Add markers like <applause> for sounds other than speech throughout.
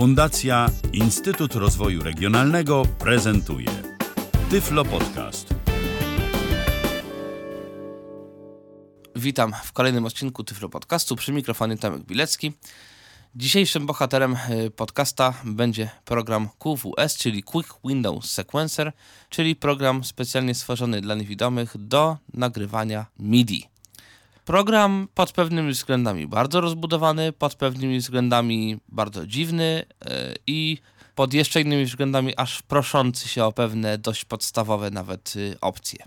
Fundacja Instytut Rozwoju Regionalnego prezentuje Tyflo Podcast. Witam w kolejnym odcinku Tyflo Podcastu przy mikrofonie Tomek Bilecki. Dzisiejszym bohaterem y, podcasta będzie program QWS, czyli Quick Windows Sequencer, czyli program specjalnie stworzony dla niewidomych do nagrywania MIDI. Program pod pewnymi względami bardzo rozbudowany, pod pewnymi względami bardzo dziwny yy, i pod jeszcze innymi względami aż proszący się o pewne dość podstawowe nawet yy, opcje.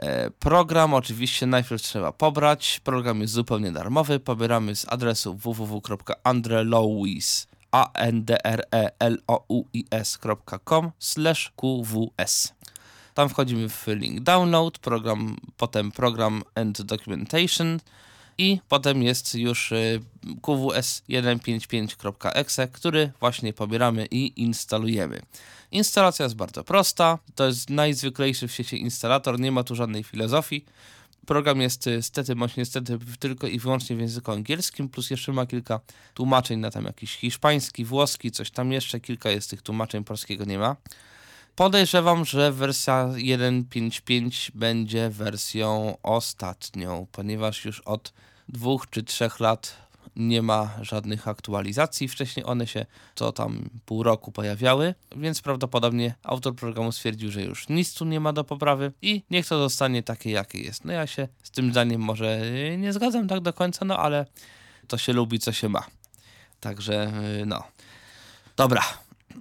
E, Program oczywiście najpierw trzeba pobrać. Program jest zupełnie darmowy. Pobieramy z adresu www.andrelouis a n d r e l o u i s.com qws. Tam wchodzimy w link download, program, potem program and documentation i potem jest już y, qws155.exe, który właśnie pobieramy i instalujemy. Instalacja jest bardzo prosta, to jest najzwyklejszy w sieci instalator, nie ma tu żadnej filozofii. Program jest y, stety bądź niestety tylko i wyłącznie w języku angielskim, plus jeszcze ma kilka tłumaczeń na tam jakiś hiszpański, włoski, coś tam jeszcze, kilka jest tych tłumaczeń, polskiego nie ma. Podejrzewam, że wersja 1.5.5 będzie wersją ostatnią, ponieważ już od dwóch czy trzech lat nie ma żadnych aktualizacji. Wcześniej one się co tam pół roku pojawiały, więc prawdopodobnie autor programu stwierdził, że już nic tu nie ma do poprawy i niech to zostanie takie, jakie jest. No ja się z tym zdaniem może nie zgadzam tak do końca, no ale to się lubi, co się ma. Także no. Dobra,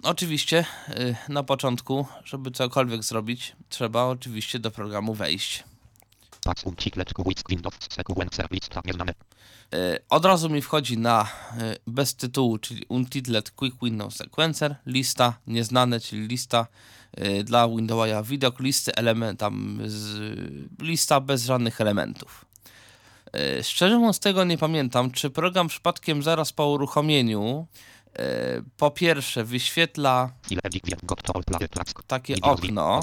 Oczywiście y, na początku, żeby cokolwiek zrobić, trzeba oczywiście do programu wejść. Y, Od razu mi wchodzi na y, bez tytułu, czyli Untitled Quick Windows Sequencer, lista nieznane, czyli lista dla Windowsa widok, listy element, tam z, lista bez żadnych elementów. Szczerze mówiąc tego nie pamiętam, czy program przypadkiem zaraz po uruchomieniu po pierwsze wyświetla takie okno.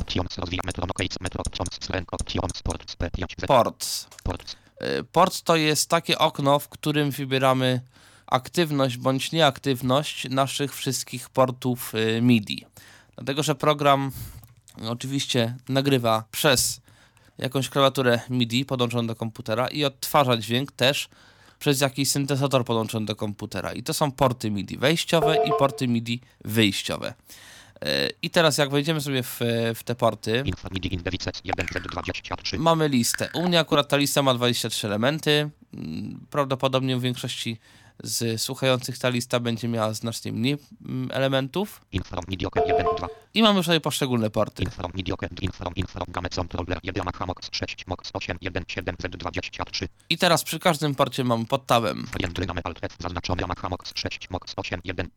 Port. Port. To jest takie okno, w którym wybieramy aktywność bądź nieaktywność naszych wszystkich portów MIDI. Dlatego, że program oczywiście nagrywa przez jakąś klawiaturę MIDI podłączoną do komputera i odtwarza dźwięk też przez jakiś syntezator podłączony do komputera. I to są porty MIDI wejściowe i porty MIDI wyjściowe. I teraz jak wejdziemy sobie w, w te porty, mamy listę. U mnie akurat ta lista ma 23 elementy. Prawdopodobnie w większości z słuchających ta lista będzie miała znacznie mniej elementów. I mamy już tutaj poszczególne porty. I teraz przy każdym porcie mamy pod tabem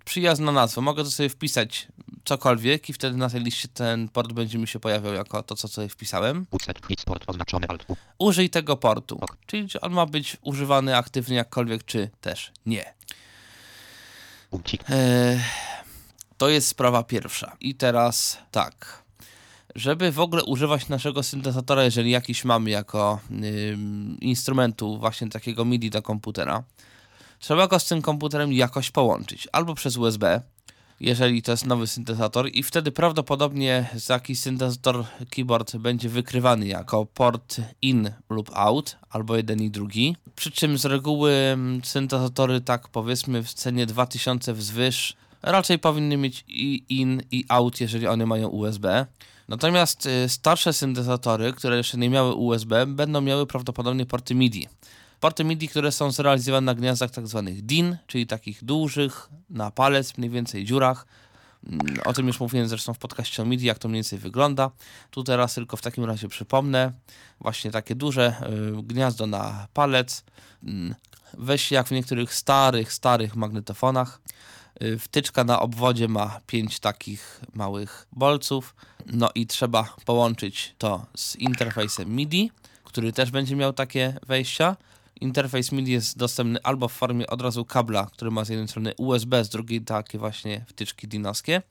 przyjazna nazwa. Mogę to sobie wpisać cokolwiek i wtedy na tej liście ten port będzie mi się pojawiał jako to, co sobie wpisałem. Użyj tego portu. Czyli on ma być używany aktywnie jakkolwiek, czy też nie. Eee, to jest sprawa pierwsza. I teraz tak. Żeby w ogóle używać naszego syntezatora, jeżeli jakiś mamy jako y, instrumentu właśnie takiego MIDI do komputera, trzeba go z tym komputerem jakoś połączyć. Albo przez USB, jeżeli to jest nowy syntezator i wtedy prawdopodobnie jakiś syntezator keyboard będzie wykrywany jako port in lub out, albo jeden i drugi. Przy czym z reguły syntezatory tak powiedzmy w cenie 2000 wzwyż raczej powinny mieć i in i out, jeżeli one mają USB. Natomiast y, starsze syntezatory, które jeszcze nie miały USB, będą miały prawdopodobnie porty MIDI. Porty MIDI, które są zrealizowane na gniazdach tak zwanych DIN, czyli takich dużych, na palec, mniej więcej dziurach. O tym już mówiłem zresztą w podcaście o MIDI, jak to mniej więcej wygląda. Tu teraz tylko w takim razie przypomnę. Właśnie takie duże y, gniazdo na palec. Weź jak w niektórych starych, starych magnetofonach. Y, wtyczka na obwodzie ma pięć takich małych bolców. No i trzeba połączyć to z interfejsem MIDI, który też będzie miał takie wejścia. Interfejs MIDI jest dostępny albo w formie od razu kabla, który ma z jednej strony USB, z drugiej takie właśnie wtyczki dinowskie,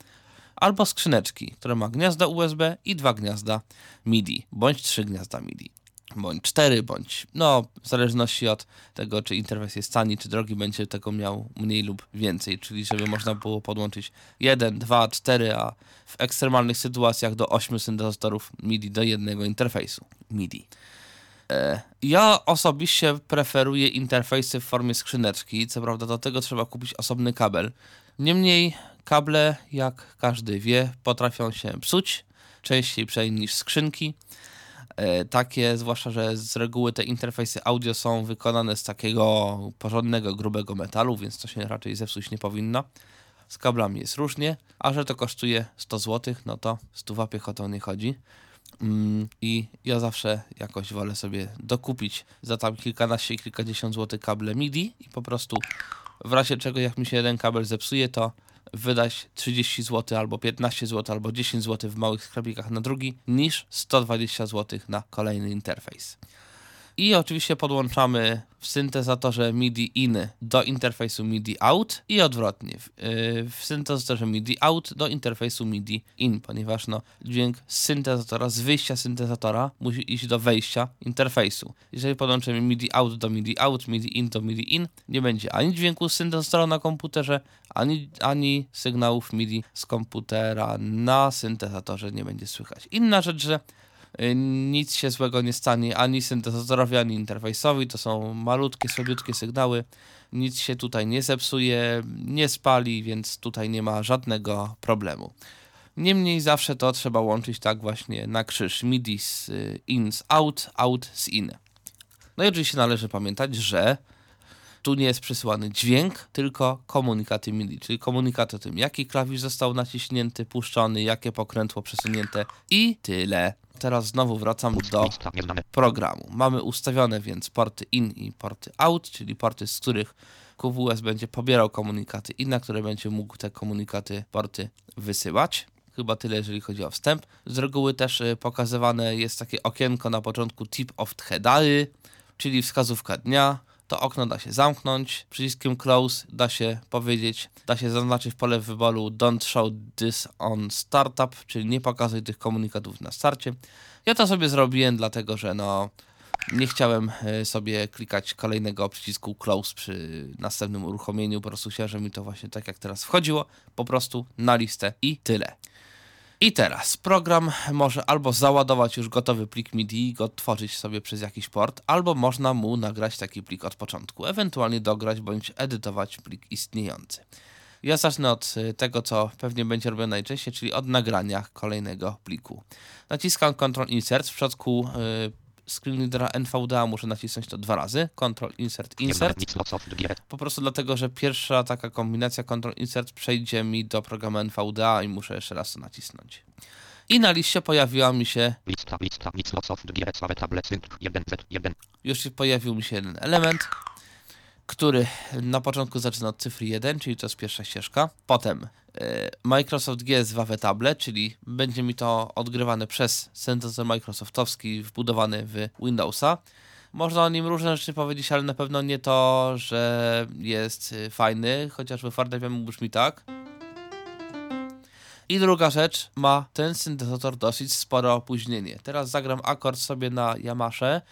albo skrzyneczki, które ma gniazda USB i dwa gniazda MIDI, bądź trzy gniazda MIDI. bądź 4, bądź no, w zależności od tego, czy interfejs jest tani, czy drogi, będzie tego miał mniej lub więcej, czyli żeby można było podłączyć 1, 2, 4, a w ekstremalnych sytuacjach do 8 syntezatorów MIDI do jednego interfejsu MIDI. E, ja osobiście preferuję interfejsy w formie skrzyneczki, co prawda do tego trzeba kupić osobny kabel. Niemniej kable, jak każdy wie, potrafią się psuć, częściej przynajmniej niż skrzynki. E, takie, zwłaszcza, że z reguły te interfejsy audio są wykonane z takiego porządnego, grubego metalu, więc to się raczej zepsuć nie powinno. Z kablami jest różnie, a że to kosztuje 100 zł, no to stuwa piechotą nie chodzi. Mm, I ja zawsze jakoś wolę sobie dokupić za tam kilkanaście kilkadziesiąt złotych kable MIDI i po prostu w razie czego jak mi się jeden kabel zepsuje, to wydać 30 zł albo 15 zł albo 10 zł w małych sklepikach na drugi niż 120 zł na kolejny interfejs. I oczywiście podłączamy w syntezatorze MIDI in do interfejsu MIDI out i odwrotnie. W, yy, w syntezatorze MIDI out do interfejsu MIDI in, ponieważ no, dźwięk z syntezatora, z wyjścia syntezatora musi iść do wejścia interfejsu. Jeżeli podłączymy MIDI out do MIDI out, MIDI in do MIDI in, nie będzie ani dźwięku z syntezatora na komputerze, ani, ani sygnałów MIDI z komputera na syntezatorze nie będzie słychać. Inna rzecz, że Y, nic się złego nie stanie ani syntezatorowi, ani interfejsowi. To są malutkie, słabiutkie sygnały. Nic się tutaj nie zepsuje, nie spali, więc tutaj nie ma żadnego problemu. Niemniej zawsze to trzeba łączyć tak właśnie na krzyż MIDI z y, in z out, out z in. No i oczywiście należy pamiętać, że tu nie jest przesyłany dźwięk, tylko komunikaty MIDI, czyli komunikat o tym, jaki klawisz został naciśnięty, puszczony, jakie pokrętło przesunięte i tyle. Teraz znowu wracam do programu. Mamy ustawione więc porty in i porty out, czyli porty, z których QWS będzie pobierał komunikaty i na które będzie mógł te komunikaty, porty wysyłać. Chyba tyle, jeżeli chodzi o wstęp. Z reguły też y, pokazywane jest takie okienko na początku tip of the czyli wskazówka dnia to okno da się zamknąć. Przyciskiem close da się powiedzieć, da się zaznaczyć w pole wyboru don't show this on startup, czyli nie pokazuj tych komunikatów na starcie. Ja to sobie zrobiłem, dlatego że no nie chciałem e, sobie klikać kolejnego przycisku close przy następnym uruchomieniu, po prostu chciałem, żeby mi to właśnie tak jak teraz wchodziło, po prostu na listę i tyle. I teraz program może albo załadować już gotowy plik MIDI i go tworzyć sobie przez jakiś port, albo można mu nagrać taki plik od początku, ewentualnie dograć bądź edytować plik istniejący. Ja zacznę od y, tego, co pewnie będzie robione najczęściej, czyli od nagrania kolejnego pliku. Naciskam Ctrl Insert w przypadku screenreadera NVDA muszę nacisnąć to dwa razy. Ctrl Insert Insert. Po prostu dlatego, że pierwsza taka kombinacja Ctrl Insert przejdzie mi do programu NVDA i muszę jeszcze raz to nacisnąć. I na liście pojawiła mi się. Lista, lista, Już pojawił mi się jeden element który na początku zaczyna od cyfry 1, czyli to jest pierwsza ścieżka. Potem e, Microsoft GS w Tablet, czyli będzie mi to odgrywane przez syntezator Microsoftowski wbudowany w Windowsa. Można o nim różne rzeczy powiedzieć, ale na pewno nie to, że jest e, fajny, chociaż we Fortnite brzmi tak. I druga rzecz, ma ten syntezator dosyć spore opóźnienie. Teraz zagram akord sobie na Yamasze,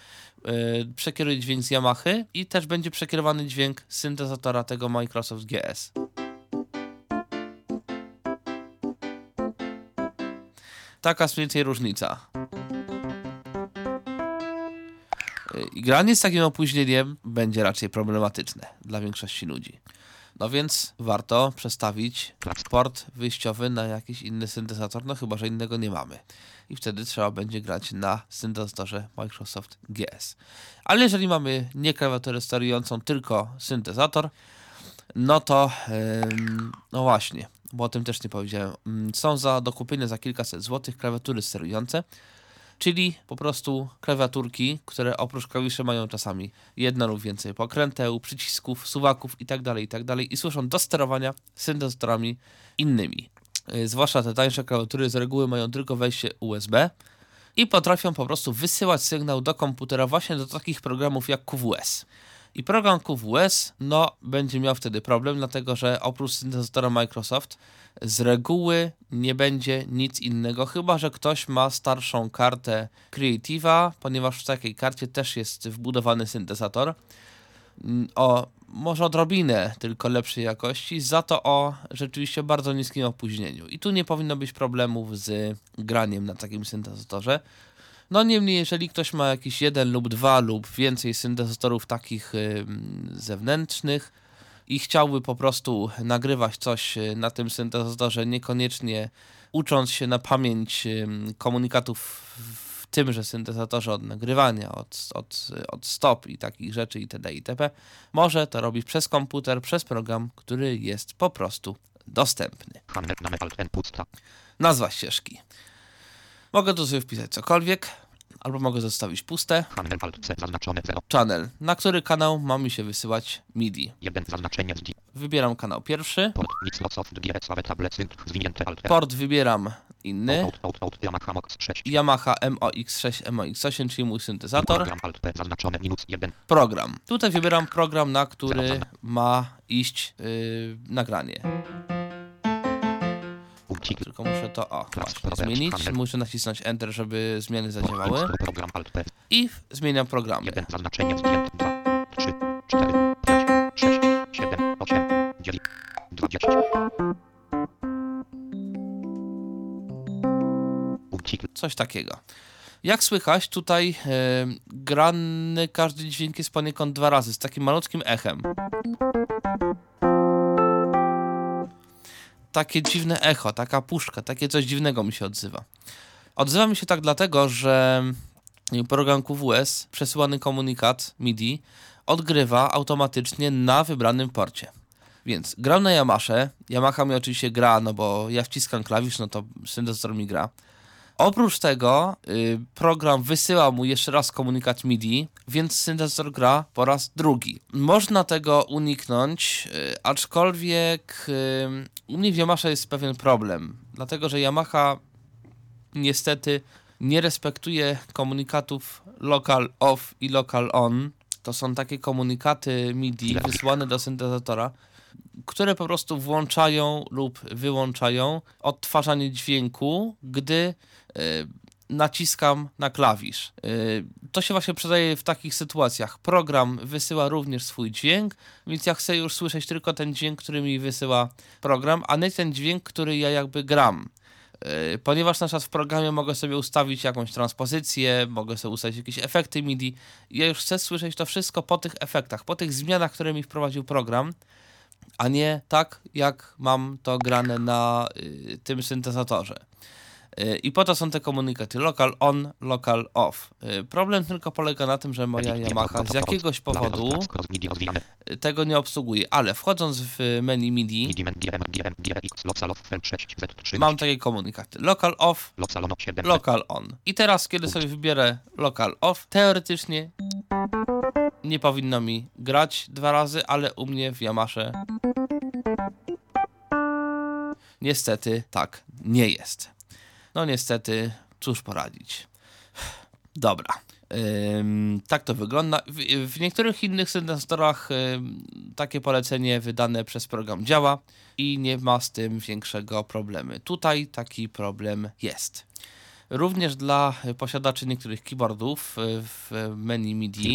yy, przekieruję dźwięk z Yamahy i też będzie przekierowany dźwięk syntezatora tego Microsoft GS. Taka mniej więcej różnica. Y, I granie z takim opóźnieniem będzie raczej problematyczne dla większości ludzi. No więc warto przestawić port wyjściowy na jakiś inny syntezator, no chyba, że innego nie mamy. I wtedy trzeba będzie grać na syntezatorze Microsoft GS. Ale jeżeli mamy nie klawiaturę sterującą, tylko syntezator, no to no właśnie, bo o tym też nie powiedziałem. Są za do kupienia za kilkaset złotych klawiatury sterujące czyli po prostu klawiaturki, które oprócz klawiszy mają czasami jedno lub więcej pokręteł, przycisków, suwaków itd., tak itd. Tak i służą do sterowania syntezatorami innymi. Y, zwłaszcza te tańsze klawiatury z reguły mają tylko wejście USB i potrafią po prostu wysyłać sygnał do komputera właśnie do takich programów jak QWS. I program QWS, no, będzie miał wtedy problem, dlatego że oprócz syntezatora Microsoft z reguły nie będzie nic innego, chyba że ktoś ma starszą kartę Creative'a, ponieważ w takiej karcie też jest wbudowany syntezator mm, o może odrobinę tylko lepszej jakości, za to o rzeczywiście bardzo niskim opóźnieniu. I tu nie powinno być problemów z graniem na takim syntezatorze. No niemniej, jeżeli ktoś ma jakiś jeden lub dwa lub więcej syntezatorów takich zewnętrznych i chciałby po prostu nagrywać coś y, na tym syntezatorze, niekoniecznie ucząc się na pamięć komunikatów w tymże syntezatorze od nagrywania, od, od, od stop i takich rzeczy itd. itp., może to robić przez komputer, przez program, który jest po prostu dostępny. Nazwa ścieżki. Mogę tu sobie wpisać cokolwiek, albo mogę zostawić puste. Channel, na który kanał ma mi się wysyłać MIDI. Wybieram kanał pierwszy. Port wybieram inny. Yamaha MOX6, MOX8, czyli mój syntezator. Program. Tutaj wybieram program, na który ma iść yy, nagranie. Tylko muszę to o, właśnie, zmienić. Muszę nacisnąć Enter, żeby zmiany zadziałały. I zmieniam program. 1 zaznaczenie zdjęte 2, 3, 4, 5, 6, 7, 8, 9, 20. Ucikl. Coś takiego. Jak słychać, tutaj e, grany każdy dźwięk jest poniekąd dwa razy, z takim malutkim echem. Takie dziwne echo, taka puszka, takie coś dziwnego mi się odzywa. Odzywa mi się tak dlatego, że program QWS, przesyłany komunikat MIDI, odgrywa automatycznie na wybranym porcie. Więc gram na Yamasze, Yamaha mi oczywiście gra, no bo ja wciskam klawisz, no to syntezator mi gra. Oprócz tego y, program wysyła mu jeszcze raz komunikat MIDI, więc syntezator gra po raz drugi. Można tego uniknąć, y, aczkolwiek y, u mnie w Yamaha jest pewien problem, dlatego że Yamaha niestety nie respektuje komunikatów local off i local on. To są takie komunikaty MIDI wysłane do syntezatora, które po prostu włączają lub wyłączają odtwarzanie dźwięku, gdy y, naciskam na klawisz. Y, to się właśnie przydaje w takich sytuacjach. Program wysyła również swój dźwięk, więc ja chcę już słyszeć tylko ten dźwięk, który mi wysyła program, a nie ten dźwięk, który ja jakby gram. Y, ponieważ na przykład w programie mogę sobie ustawić jakąś transpozycję, mogę sobie ustawić jakieś efekty MIDI. Ja już chcę słyszeć to wszystko po tych efektach, po tych zmianach, które mi wprowadził program, a nie tak, jak mam to grane na y, tym syntezatorze. Y, I po to są te komunikaty local on, local off. Y, problem tylko polega na tym, że moja Yamaha z jakiegoś powodu y, tego nie obsługuje, ale wchodząc w menu MIDI mam takie komunikaty local off, local on. I teraz, kiedy sobie wybierę local off, teoretycznie nie powinno mi grać dwa razy, ale u mnie w Yamasze niestety tak nie jest. No niestety, cóż poradzić. Dobra. Tak to wygląda. W, w niektórych innych syntezatorach takie polecenie wydane przez program działa i nie ma z tym większego problemu. Tutaj taki problem jest. Również dla posiadaczy niektórych keyboardów y, w menu MIDI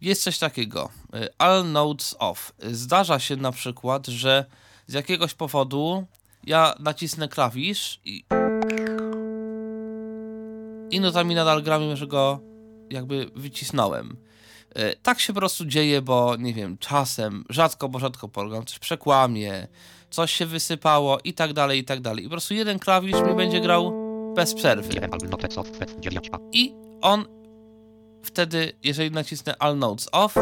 jest coś takiego. All Notes Off. Zdarza się na przykład, że z jakiegoś powodu ja nacisnę klawisz i i notami nadal gra, mimo że go jakby wycisnąłem. E, Tak się po prostu dzieje, bo nie wiem, czasem, rzadko, bo rzadko program coś przekłamie, coś się wysypało i tak dalej, i tak dalej. I po prostu jeden klawisz mi będzie grał bez przerwy. I on wtedy, jeżeli nacisnę All Notes Off,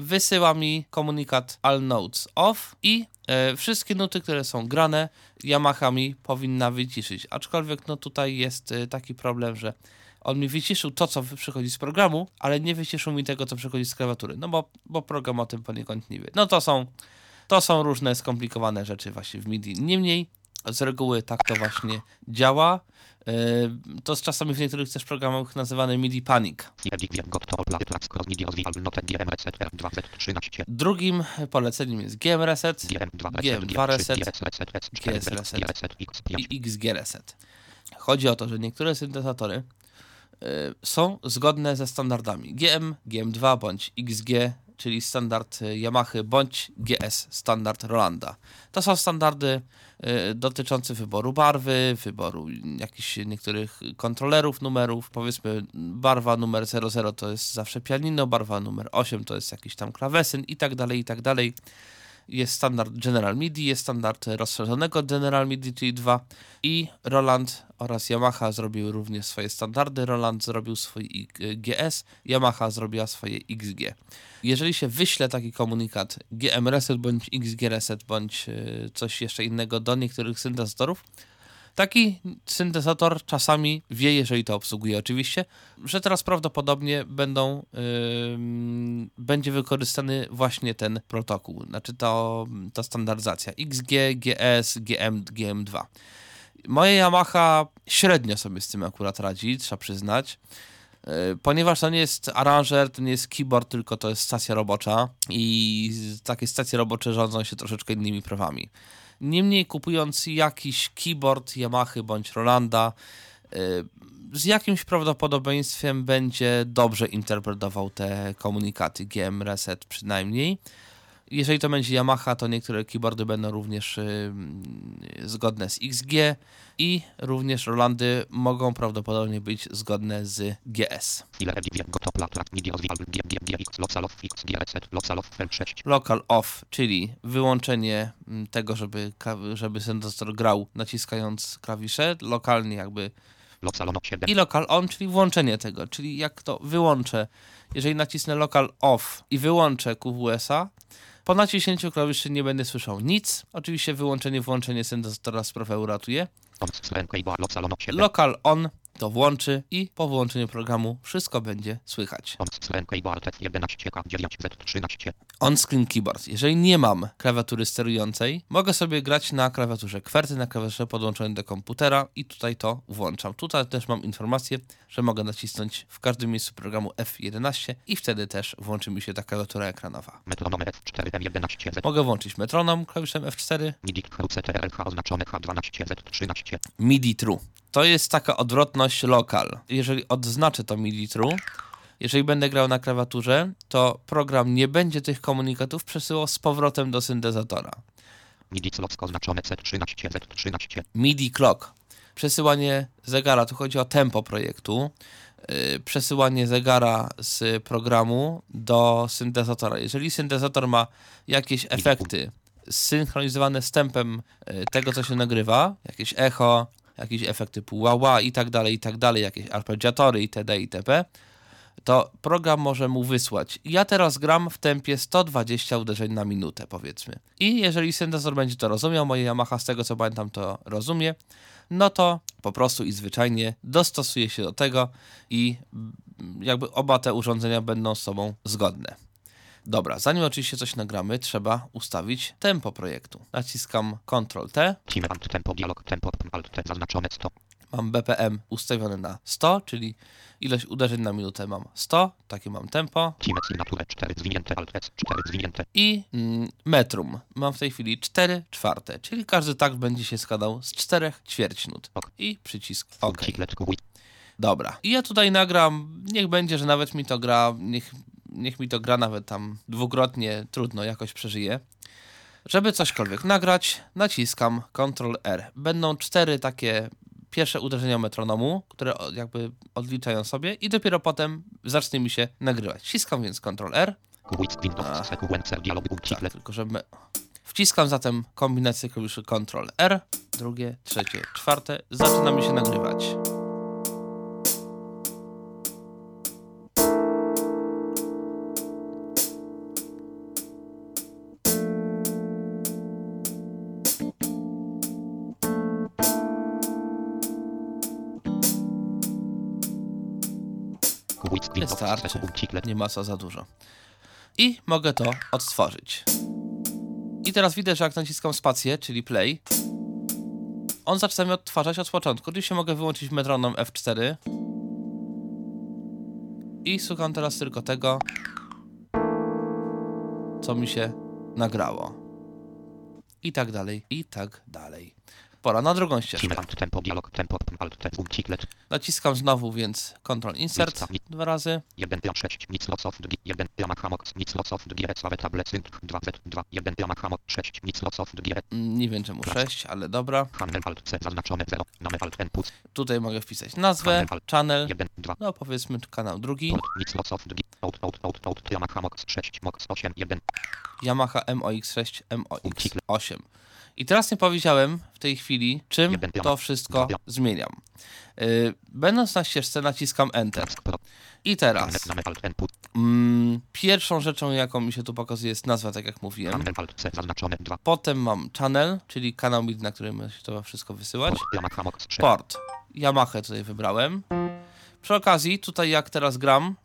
wysyła mi komunikat All Notes Off i e, wszystkie nuty, które są grane, Yamaha mi powinna wyciszyć. Aczkolwiek no tutaj jest e, taki problem, że on mi wyciszył to, co przychodzi z programu, ale nie wyciszył mi tego, co przychodzi z klawiatury. No bo, bo program o tym poniekąd nie wie. No to są, to są różne skomplikowane rzeczy właśnie w MIDI. Niemniej Z reguły tak to właśnie działa. Yy, To jest czasami w niektórych też programach nazywane MIDI Panic. Edik wiem got to all play tracks cross media rozwijal noten GM reset R2Z 13 Drugim poleceniem jest GM Reset GM2 GM2 reset GS reset S GS 4 reset. reset X i XG Reset. Chodzi o to, że niektóre syntezatory y, są zgodne ze standardami GM, GM2 bądź XG, czyli standard Yamaha bądź GS, standard Rolanda. To są standardy y, dotyczące wyboru barwy, wyboru jakichś niektórych kontrolerów numerów. Powiedzmy, barwa numer 00 to jest zawsze pianino, barwa numer 8 to jest jakiś tam klawesyn i tak dalej, i tak dalej. Jest standard General MIDI, jest standard rozszerzonego General MIDI, czyli 2 i Roland oraz Yamaha zrobiły również swoje standardy. Roland zrobił swój GS, Yamaha zrobiła swoje XG. Jeżeli się wyśle taki komunikat GM Reset bądź XG Reset bądź y, coś jeszcze innego do niektórych syntezatorów, Taki syntezator czasami wie, jeżeli to obsługuje oczywiście, że teraz prawdopodobnie będą, ym, będzie wykorzystany właśnie ten protokół, znaczy to, ta standaryzacja XG, GS, GM, GM2. Moja Yamaha średnio sobie z tym akurat radzi, trzeba przyznać. Yy, Ponieważ to nie jest aranżer, to nie jest keyboard, tylko to jest stacja robocza i takie stacje robocze rządzą się troszeczkę innymi prawami. Niemniej kupując jakiś keyboard Yamaha bądź Rolanda, y, z jakimś prawdopodobieństwem będzie dobrze interpretował te komunikaty GM Reset przynajmniej. Jeżeli to będzie Yamaha, to niektóre keyboardy będą również y, zgodne z XG i również Rolandy mogą prawdopodobnie być zgodne z GS. Local of X G reset local of F6 Local off, czyli wyłączenie mm, tego, żeby, żeby syntezator grał naciskając klawisze, lokalnie jakby. Local on 7 i local on, czyli włączenie tego, czyli jak to wyłączę, jeżeli nacisnę local off i wyłączę QWS-a, po naciśnięciu klawiszy nie będę słyszał nic. Oczywiście wyłączenie, włączenie syntezatora sprawę uratuje. on slen cable local on 7 Local on to włączy i po włączeniu programu wszystko będzie słychać. on slen cable alt 11 K 9 Z 13 On-screen keyboard. Jeżeli nie mam klawiatury sterującej, mogę sobie grać na klawiaturze kwerty, na klawiaturze podłączonej do komputera i tutaj to włączam. Tutaj też mam informację, że mogę nacisnąć w każdym miejscu programu F11 i wtedy też włączy mi się ta klawiatura ekranowa. metronom F4 M11 Z Mogę włączyć metronom klawiszem F4, MIDI CTRLH oznaczone H12 Z 13 MIDI true. To jest taka odwrotność lokal. Jeżeli odznaczę to MIDI true, jeżeli będę grał na klawiaturze, to program nie będzie tych komunikatów przesyłał z powrotem do syntezatora. MIDI slotsko oznaczone C13 Z 13 MIDI clock. Przesyłanie zegara, tu chodzi o tempo projektu. Yy, Przesyłanie zegara z programu do syntezatora. Jeżeli syntezator ma jakieś efekty zsynchronizowane z tempem yy, tego, co się nagrywa, jakieś echo, jakieś efekt typu wah i tak dalej, i tak dalej, jakieś arpeggiatory itd. itp., to program może mu wysłać. Ja teraz gram w tempie 120 uderzeń na minutę, powiedzmy. I jeżeli syntezator będzie to rozumiał, moje Yamaha z tego co pamiętam to rozumie, no to po prostu i zwyczajnie dostosuje się do tego i jakby oba te urządzenia będą z sobą zgodne. Dobra, zanim oczywiście coś nagramy, trzeba ustawić tempo projektu. Naciskam Ctrl T, Time and tempo dialog tempo alt T zaznaczone 100 mam BPM ustawione na 100, czyli ilość uderzeń na minutę mam 100, takie mam tempo. Time signature 4 zwinięte alt S 4 zwinięte i metrum. Mam w tej chwili 4 czwarte, czyli każdy takt będzie się składał z 4 ćwierćnut. I przycisk OK. Dobra. I ja tutaj nagram, niech będzie, że nawet mi to gra, niech, niech mi to gra nawet tam dwukrotnie, trudno, jakoś przeżyję. Żeby cośkolwiek nagrać, naciskam Ctrl R. Będą cztery takie pierwsze uderzenia metronomu, które jakby odliczają sobie i dopiero potem zacznie mi się nagrywać. Ściskam więc Ctrl R. kubuj Windows A. sequencer dialog Tak, tylko że me... Wciskam zatem kombinację klawiszy Ctrl R, drugie, trzecie, czwarte. Zaczyna mi się nagrywać. Ciklet Nie ma co za dużo. I mogę to odtworzyć. I teraz widzę, że jak naciskam spację, czyli play, on zaczyna mi odtwarzać od początku. Oczywiście mogę wyłączyć metronom F4 i słucham teraz tylko tego, co mi się nagrało. I tak dalej, i tak dalej. Pora na drugą ścieżkę. Tempo dialog tempo alt Naciskam znowu, więc Ctrl Insert dwa razy. 1 pion 6 nic lots of dg 1 Yamaha mox nic lots of dg słabe tablet sync 2 z 2 1 Yamaha mox 6 nic lots of dg Nie wiem czemu 6, ale dobra. handel alt c zaznaczone 0 name alt input Tutaj mogę wpisać nazwę, channel, 1 2 no powiedzmy kanał drugi, nic out out out out Yamaha mox 6 mox 8 1 Yamaha MOX6, MOX8. I teraz nie powiedziałem w tej chwili, czym to wszystko zmieniam. Yy, Będąc na ścieżce naciskam Enter. I teraz mm, pierwszą rzeczą, jaką mi się tu pokazuje jest nazwa, tak jak mówiłem. handel alt c zaznaczone 2 Potem mam channel, czyli kanał na którym się to wszystko wysyłać. Yamaha mox 6 Port. Yamaha tutaj wybrałem. Przy okazji, tutaj jak teraz gram,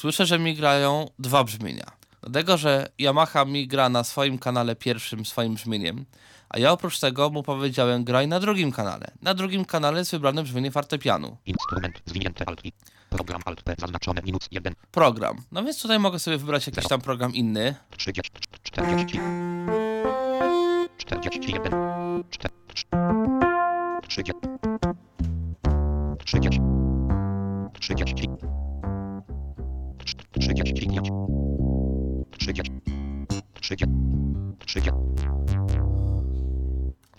słyszę, że mi grają dwa brzmienia. Dlatego, że Yamaha mi gra na swoim kanale pierwszym swoim brzmieniem, a ja oprócz tego mu powiedziałem graj na drugim kanale. Na drugim kanale jest wybrane brzmienie fortepianu. instrument zwinięte alt i program alt p zaznaczone minus 1 Program. No więc tutaj mogę sobie wybrać jakiś tam program inny. 30 40 41 4 30 30 30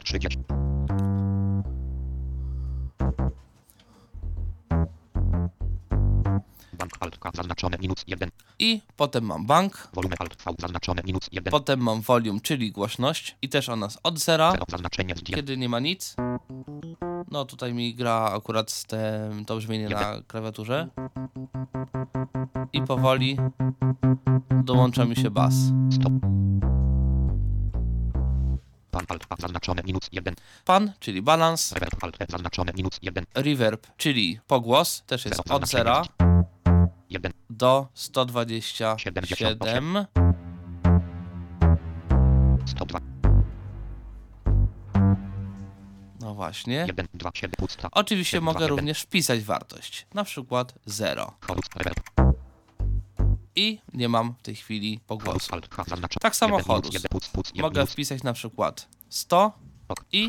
Check Bank alt zaznaczone minus 1 I potem mam bank, Volume alt V zaznaczone minus 1 Potem mam volume, czyli głośność. I też ona jest od zera, Zero zaznaczenie kiedy nie ma nic. No tutaj mi gra akurat z tym, to brzmienie na klawiaturze. I powoli dołącza mi się bas. Stop. Pan alt zaznaczone minus 1 Pan, czyli balans, Reverb alt zaznaczone minus 1 reverb, czyli pogłos, też jest od zera 1 do 127. 102 No właśnie. 1 2 7 pusta Oczywiście mogę również wpisać wartość, na przykład 0. Chorus reverb I nie mam w tej chwili pogłosu. Tak samo 1 minus chorus. 1 puc puc 1 Mogę wpisać na przykład 100 ok i-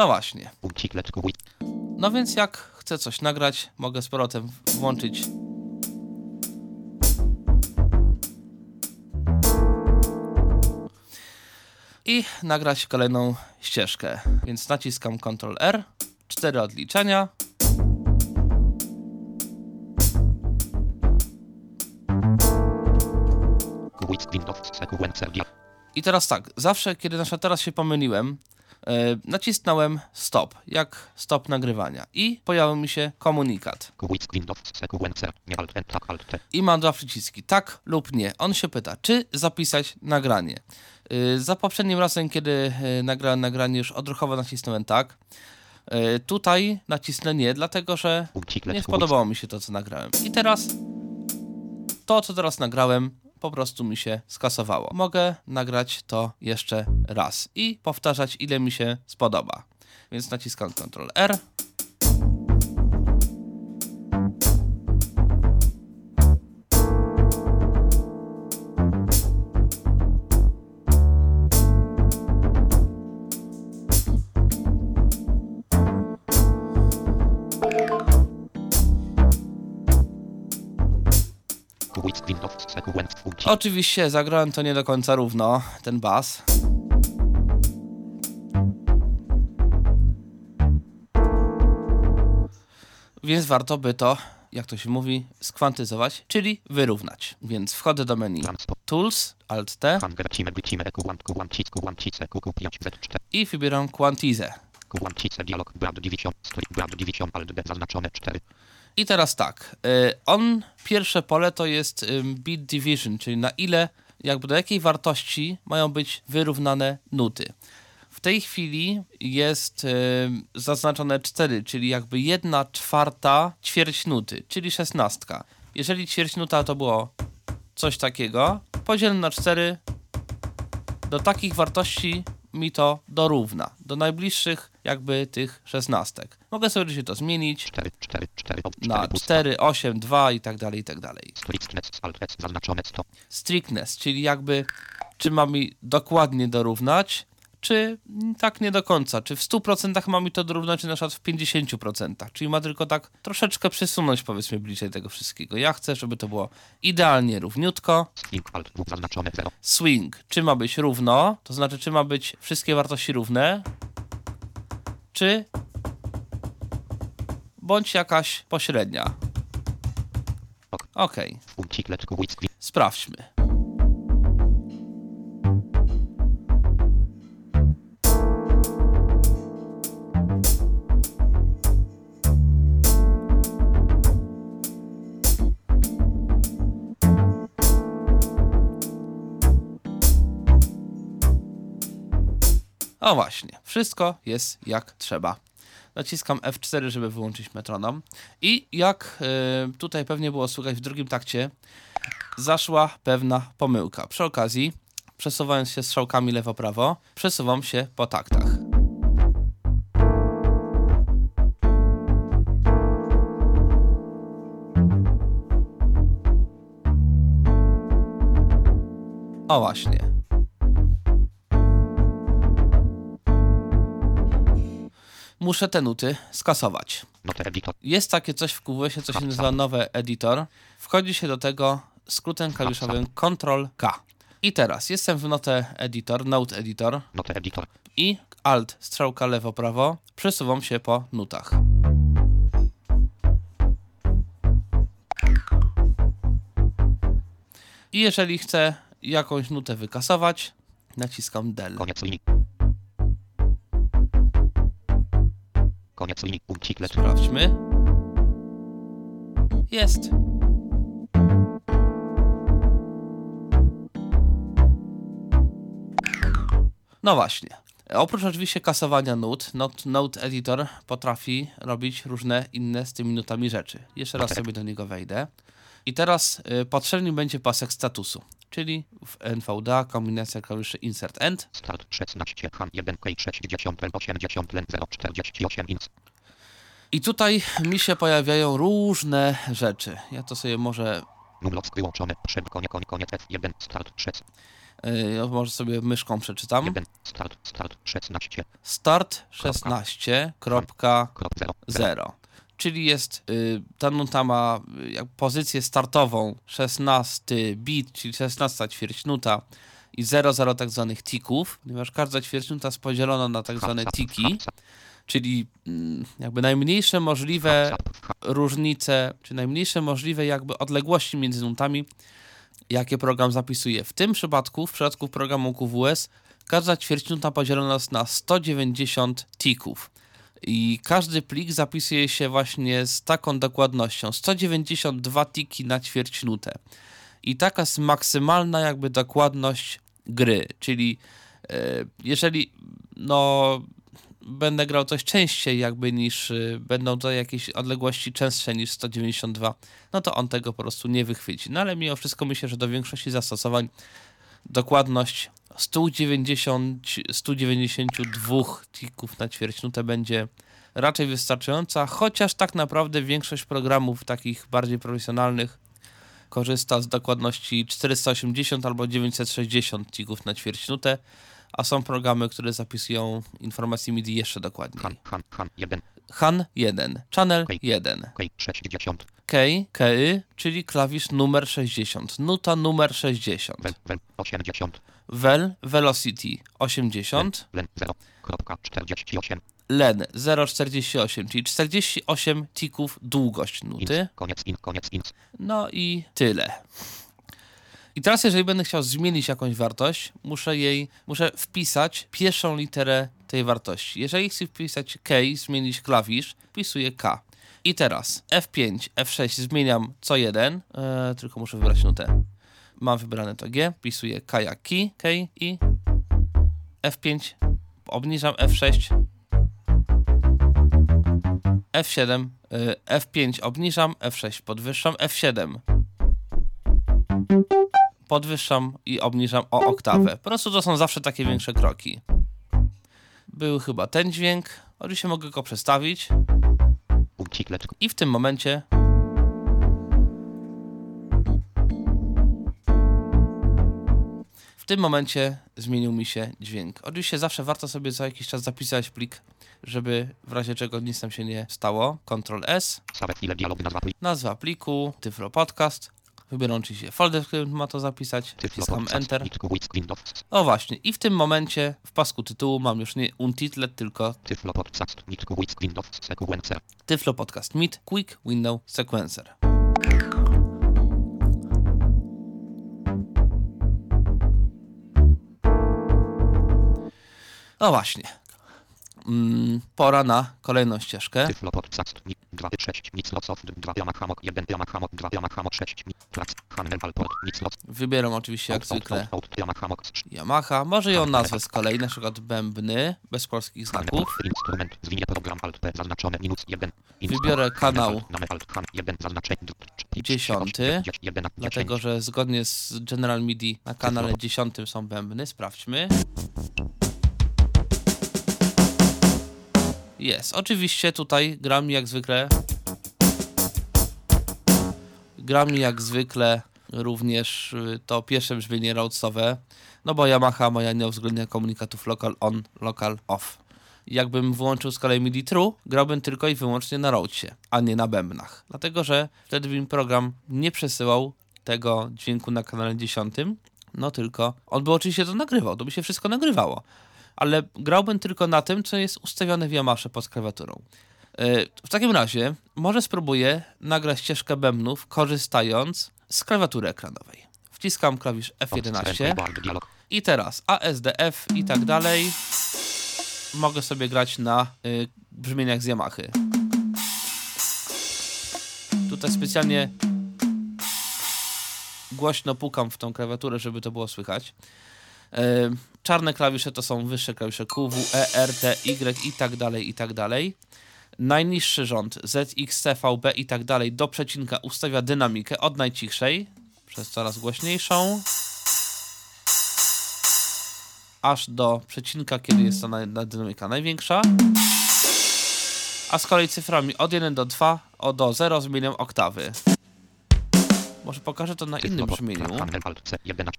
No właśnie. No więc jak chcę coś nagrać, mogę z powrotem włączyć. I nagrać kolejną ścieżkę. Więc naciskam Ctrl R, 4 odliczenia. I teraz tak, zawsze kiedy na przykład teraz się pomyliłem, nacisnąłem stop, jak stop nagrywania i pojawił mi się komunikat. tak i mam dwa przyciski, tak lub nie. On się pyta, czy zapisać nagranie. Yy, za poprzednim razem, kiedy yy, nagrałem nagranie, już odruchowo nacisnąłem tak. Tutaj nacisnę nie, dlatego że nie spodobało mi się to, co nagrałem. I teraz to, co teraz nagrałem, po prostu mi się skasowało. Mogę nagrać to jeszcze raz i powtarzać, ile mi się spodoba. Więc naciskam Ctrl R. Oczywiście zagrałem to nie do końca równo, ten bas. Więc warto by to, jak to się mówi, skwantyzować, czyli wyrównać. Więc wchodzę do menu Tools, Alt T Hanger cime wycime kułant kułancic kułancice kuku 5 Z4 i wybieram Quantize. kułancice dialog brad 90 stoi brad 90 alt D zaznaczone 4 I teraz tak, y, on, pierwsze pole to jest ym, bit division, czyli na ile, jakby do jakiej wartości mają być wyrównane nuty. W tej chwili jest y, zaznaczone 4, czyli jakby 1 czwarta ćwierć nuty, czyli szesnastka. Jeżeli ćwierć nuta to było coś takiego, podzielę na 4, do takich wartości mi to dorówna, do najbliższych jakby tych szesnastek. Mogę sobie oczywiście to zmienić 4, 4, 4, na 4, 8, 2 i tak dalej, i tak dalej. Strictness, alt S, zaznaczone 100. strictness, czyli jakby czy ma mi dokładnie dorównać, czy tak nie do końca, czy w 100% ma mi to dorównać, czy na przykład w 50%, czyli ma tylko tak troszeczkę przesunąć powiedzmy bliżej tego wszystkiego. Ja chcę, żeby to było idealnie równiutko. String, alt W, zaznaczone 0. Swing, czy ma być równo, to znaczy czy ma być wszystkie wartości równe, czy bądź jakaś pośrednia. Ok. Sprawdźmy. O właśnie, wszystko jest jak trzeba. Naciskam F4, żeby wyłączyć metronom. I jak y, tutaj pewnie było słychać w drugim takcie, zaszła pewna pomyłka. Przy okazji, przesuwając się strzałkami lewo-prawo, przesuwam się po taktach. O właśnie. Muszę te nuty skasować. Editor. Jest takie coś w QWS-ie, co się nazywa nowe editor. Wchodzi się do tego skrótem klawiszowym Ctrl-K. I teraz jestem w Note Editor, Note Editor Note editor. i Alt, strzałka lewo-prawo, przesuwam się po nutach. I jeżeli chcę jakąś nutę wykasować, naciskam Del. Koniec linii. Koniec linii. Unciklet. Sprawdźmy. Jest. No właśnie. Oprócz oczywiście kasowania nut, Note, Note Editor potrafi robić różne inne z tymi nutami rzeczy. Jeszcze raz sobie do niego wejdę. I teraz y, potrzebny będzie pasek statusu, czyli w NVDA kombinacja klawiszy Insert End. Start 16, Han 1, K 60, 80, 0, 48, inc. I tutaj mi się pojawiają różne rzeczy. Ja to sobie może Numlock wyłączone. Przed konie, konie, koniec F1, start 6, Yy, może sobie myszką przeczytam. 1, start, start 16, Start 16.0, krop 0, 0. czyli jest y, ta nuta ma y, pozycję startową 16 bit, czyli 16 ćwierćnuta i 00 tak zwanych tików, ponieważ każda ćwierćnuta jest podzielona na tak zwane tiki, czyli mm, jakby najmniejsze możliwe różnice, czy najmniejsze możliwe jakby odległości między nutami, jakie program zapisuje. W tym przypadku, w przypadku programu QWS, każda ćwierćnuta podzielona jest na 190 tików. I każdy plik zapisuje się właśnie z taką dokładnością. 192 tiki na ćwierćnutę. I taka jest maksymalna jakby dokładność gry. Czyli e, jeżeli no będę grał coś częściej jakby niż y, będą to jakieś odległości częstsze niż 192, no to on tego po prostu nie wychwyci. No ale mimo wszystko myślę, że do większości zastosowań dokładność 190, 192 tików na ćwierćnutę będzie raczej wystarczająca, chociaż tak naprawdę większość programów takich bardziej profesjonalnych korzysta z dokładności 480 albo 960 tików na ćwierćnutę, a są programy, które zapisują informacje MIDI jeszcze dokładniej. Han, Han, Han 1, Han 1, channel Okej. 1, K 60, K, czyli klawisz numer 60, nuta numer 60, Vel, Vel 80, Vel, velocity 80, Len 0, kropka 48, len 0,48, czyli 48 tików długość inc, nuty. koniec in, koniec inc, No i tyle. I teraz, jeżeli będę chciał zmienić jakąś wartość, muszę jej, muszę wpisać pierwszą literę tej wartości. Jeżeli chcę wpisać K, zmienić klawisz, wpisuję K. I teraz F5, F6 zmieniam co jeden, e, tylko muszę wybrać nutę. Mam wybrane to G, wpisuję K jak key, K i F5 obniżam F6, F7, y, F5 obniżam, F6 podwyższam, F7 podwyższam i obniżam o oktawę. Po prostu to są zawsze takie większe kroki. Był chyba ten dźwięk, oczywiście mogę go przestawić i w tym momencie w tym momencie zmienił mi się dźwięk. Oczywiście zawsze warto sobie za jakiś czas zapisać plik, żeby w razie czego nic nam się nie stało. Ctrl S, nazwa pliku, Tyflo Podcast. Wybieram oczywiście folder, w którym ma to zapisać. Wciskam. Enter. O właśnie, i w tym momencie w pasku tytułu mam już nie Untitled, tylko Tyflo podcast. Nick Wix Windows. Sequencer. Tyflo Podcast Meet Quick Window Sequencer. No właśnie. Mm, pora na kolejną ścieżkę. Tyflo podcast. Nick 2 6. Nic lots of 2 Yamaha Mok 1 Yamaha Mok 2 Yamaha Mok 6. Plac. Hanel Alport. Nic lots. Wybieram oczywiście jak zwykle. Yamaha. Może ją nazwę z kolei, na przykład bębny, bez polskich znaków. Instrument. Zwinie program Alt P zaznaczone minus 1. Wybiorę kanał Name Alt Han 1 zaznaczenie. Dziesiąty. 1 Dlatego, że zgodnie z General MIDI na kanale 10 są bębny. Sprawdźmy. Jest. Oczywiście tutaj gram jak zwykle. Gram jak zwykle również y, to pierwsze brzmienie Rhodesowe. No bo Yamaha moja nie uwzględnia komunikatów local on, local off. Jakbym włączył z kolei MIDI True, grałbym tylko i wyłącznie na Rhodesie, a nie na bębnach. Dlatego, że wtedy by mi program nie przesyłał tego dźwięku na kanale 10, no tylko on by oczywiście to nagrywał, to by się wszystko nagrywało. Ale grałbym tylko na tym, co jest ustawione w Yamasze pod klawiaturą. Yy, W takim razie może spróbuję nagrać ścieżkę bębnów, korzystając z klawiatury ekranowej. Wciskam klawisz F11 Dialog. i teraz ASDF i tak dalej mogę sobie grać na y, brzmieniach z Yamahy. Tutaj specjalnie głośno pukam w tą klawiaturę, żeby to było słychać. Y, czarne klawisze to są wyższe klawisze Q, W, E, R, T, Y i tak dalej, i tak dalej. Najniższy rząd Z, X, C, V, B i tak dalej do przecinka ustawia dynamikę od najcichszej przez coraz głośniejszą aż do przecinka, kiedy jest ta na, na dynamika największa. A z kolei cyframi od 1 do 2, o do 0 zmieniam oktawy. Może pokażę to na innym brzmieniu.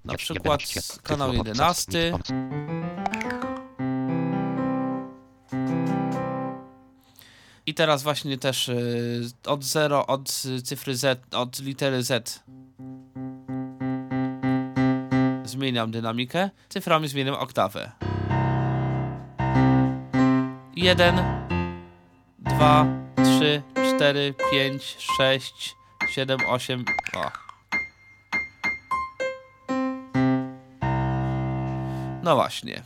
Na przykład kanał 11. I teraz właśnie też y, od 0, od cyfry Z, od litery Z zmieniam dynamikę, cyframi zmieniam oktawę. 1, 2, 3, 4, 5, 6, 7, 8. O. No właśnie.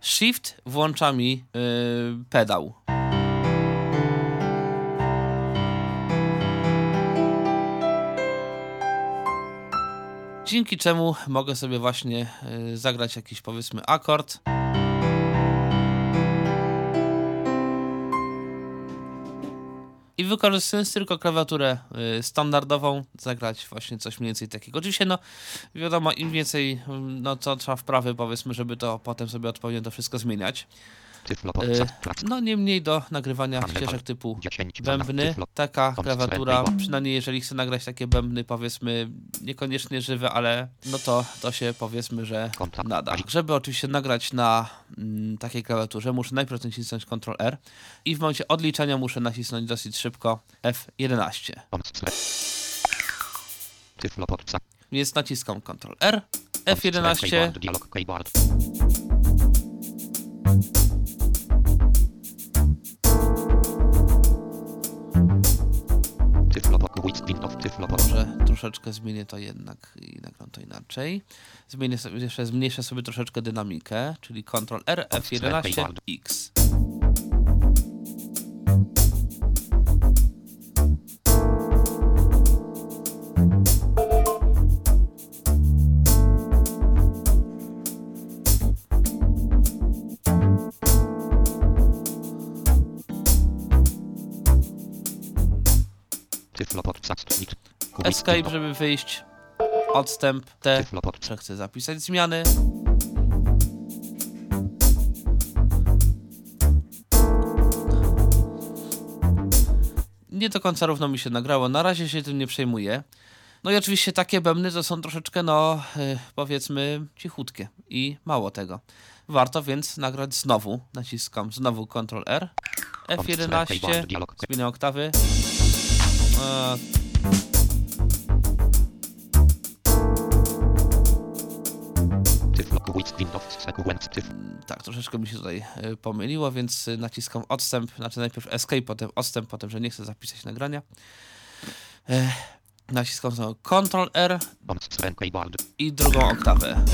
Shift włącza mi yy, pedał. Dzięki czemu mogę sobie właśnie y, zagrać jakiś powiedzmy akord. I wykorzystując tylko klawiaturę y, standardową, zagrać właśnie coś mniej więcej takiego. Oczywiście, no wiadomo, im więcej, ym, no co trzeba wprawy, powiedzmy, żeby to potem sobie odpowiednio to wszystko zmieniać. Plac. no niemniej do nagrywania ścieżek typu 10. bębny, taka klawiatura, przynajmniej jeżeli chcę nagrać takie bębny, powiedzmy, niekoniecznie żywe, ale no to, to się powiedzmy, że nada. Żeby oczywiście nagrać na mm, takiej klawiaturze, muszę najpierw nacisnąć Ctrl R i w momencie odliczania muszę nacisnąć dosyć szybko F11. Tom Sven. Tyflo podcast. Więc naciskam Ctrl R, Tom Sven, F11, może troszeczkę zmienię to jednak i nagram to inaczej. Zmienię sobie, jeszcze zmniejszę sobie troszeczkę dynamikę, czyli Ctrl R, F11, X. escape, żeby wyjść. Odstęp T, chcę zapisać zmiany. Nie do końca równo mi się nagrało. Na razie się tym nie przejmuję. No i oczywiście takie bębny to są troszeczkę, no y, powiedzmy, cichutkie i mało tego. Warto więc nagrać znowu. Naciskam znowu Ctrl R. F11. Dialog. Zmienię oktawy. E, tak, troszeczkę mi się tutaj y, pomyliło, więc y, naciskam odstęp, znaczy najpierw escape, potem odstęp, potem, że nie chcę zapisać nagrania. E, naciskam znowu Ctrl R i drugą oktawę.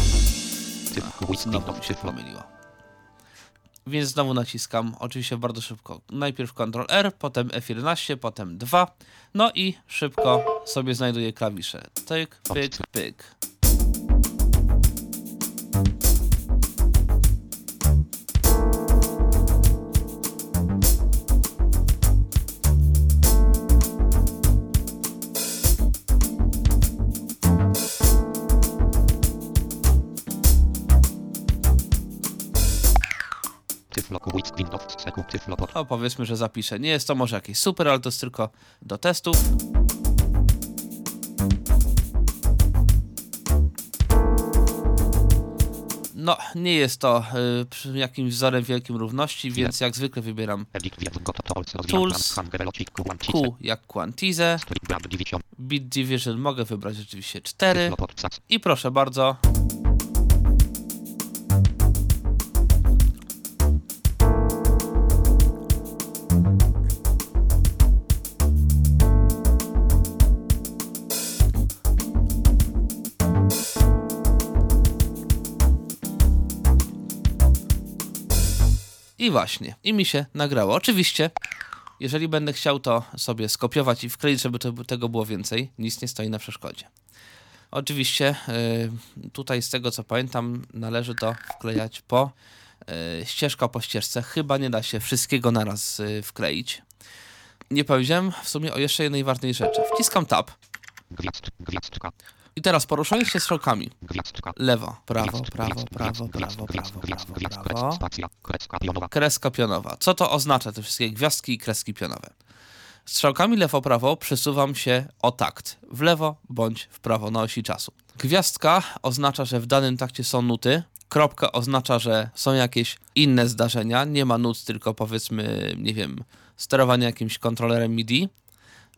Znowu mi się pomyliło. Więc znowu naciskam, oczywiście bardzo szybko. Najpierw Ctrl R, potem F11, potem 2. No i szybko sobie znajduję klawisze. Tyk, pyk, pyk. No powiedzmy, że zapiszę. Nie jest to może jakieś super, ale to jest tylko do testów. No, nie jest to y, jakimś wzorem wielkim równości, więc jak zwykle wybieram. Tools. Q jak Quantize. Bit Division mogę wybrać rzeczywiście 4. Tyflop. Sax. I proszę bardzo. I właśnie, i mi się nagrało. Oczywiście, jeżeli będę chciał to sobie skopiować i wkleić, żeby to, tego było więcej, nic nie stoi na przeszkodzie. Oczywiście y, tutaj z tego co pamiętam należy to wklejać po y, ścieżka po ścieżce. Chyba nie da się wszystkiego naraz y, wkleić. Nie powiedziałem w sumie o jeszcze jednej ważnej rzeczy. Wciskam tab Gwiazd. Gwiazdka. I teraz poruszając się strzałkami. Lewo, prawo, prawo, prawo, prawo, prawo, prawo, prawo. kreska pionowa. Co to oznacza, te wszystkie gwiazdki i kreski pionowe? Strzałkami lewo-prawo przesuwam się o takt, w lewo bądź w prawo na osi czasu. Gwiazdka oznacza, że w danym takcie są nuty, kropka oznacza, że są jakieś inne zdarzenia, nie ma nut, tylko powiedzmy, nie wiem, sterowanie jakimś kontrolerem MIDI,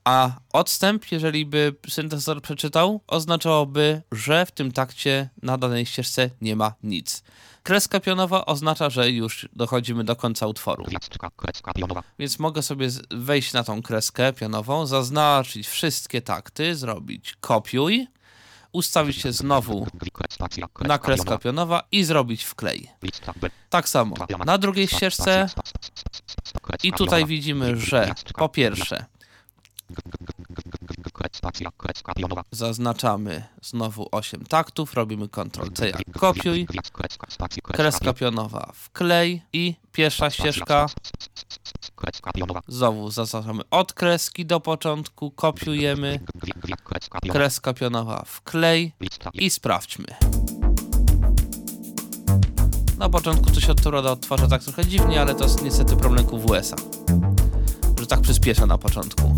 a odstęp, jeżeli by syntezator przeczytał, oznaczałoby, że w tym takcie na danej ścieżce nie ma nic. Kreska pionowa oznacza, że już dochodzimy do końca utworu. Więc mogę sobie wejść na tą kreskę pionową, zaznaczyć wszystkie takty, zrobić kopiuj, ustawić się znowu na kreska pionowa. i zrobić wklej. Tak samo na drugiej ścieżce i tutaj widzimy, że po pierwsze zaznaczamy znowu 8 taktów, robimy Ctrl C Gwi- jak kopiuj, kreska, pionowa wklej i pierwsza ścieżka znowu zaznaczamy od kreski do początku, kopiujemy, kreska pionowa. wklej i sprawdźmy. Na początku to się odtwarza odtwarza tak trochę dziwnie, ale to jest niestety problem QWS-a. Że tak przyspiesza na początku.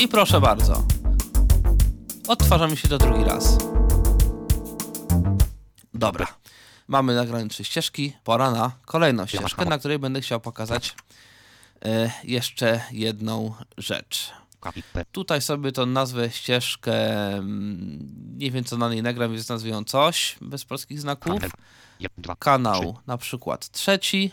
I proszę bardzo. Odtwarza mi się to drugi raz. Dobra. Mamy nagrane trzy ścieżki. Pora na kolejną ścieżkę, na której będę chciał pokazać e, jeszcze jedną rzecz. Tutaj sobie to nazwę ścieżkę, mm, nie wiem co na niej nagram, więc nazwę ją coś, bez polskich znaków. Kanał na przykład trzeci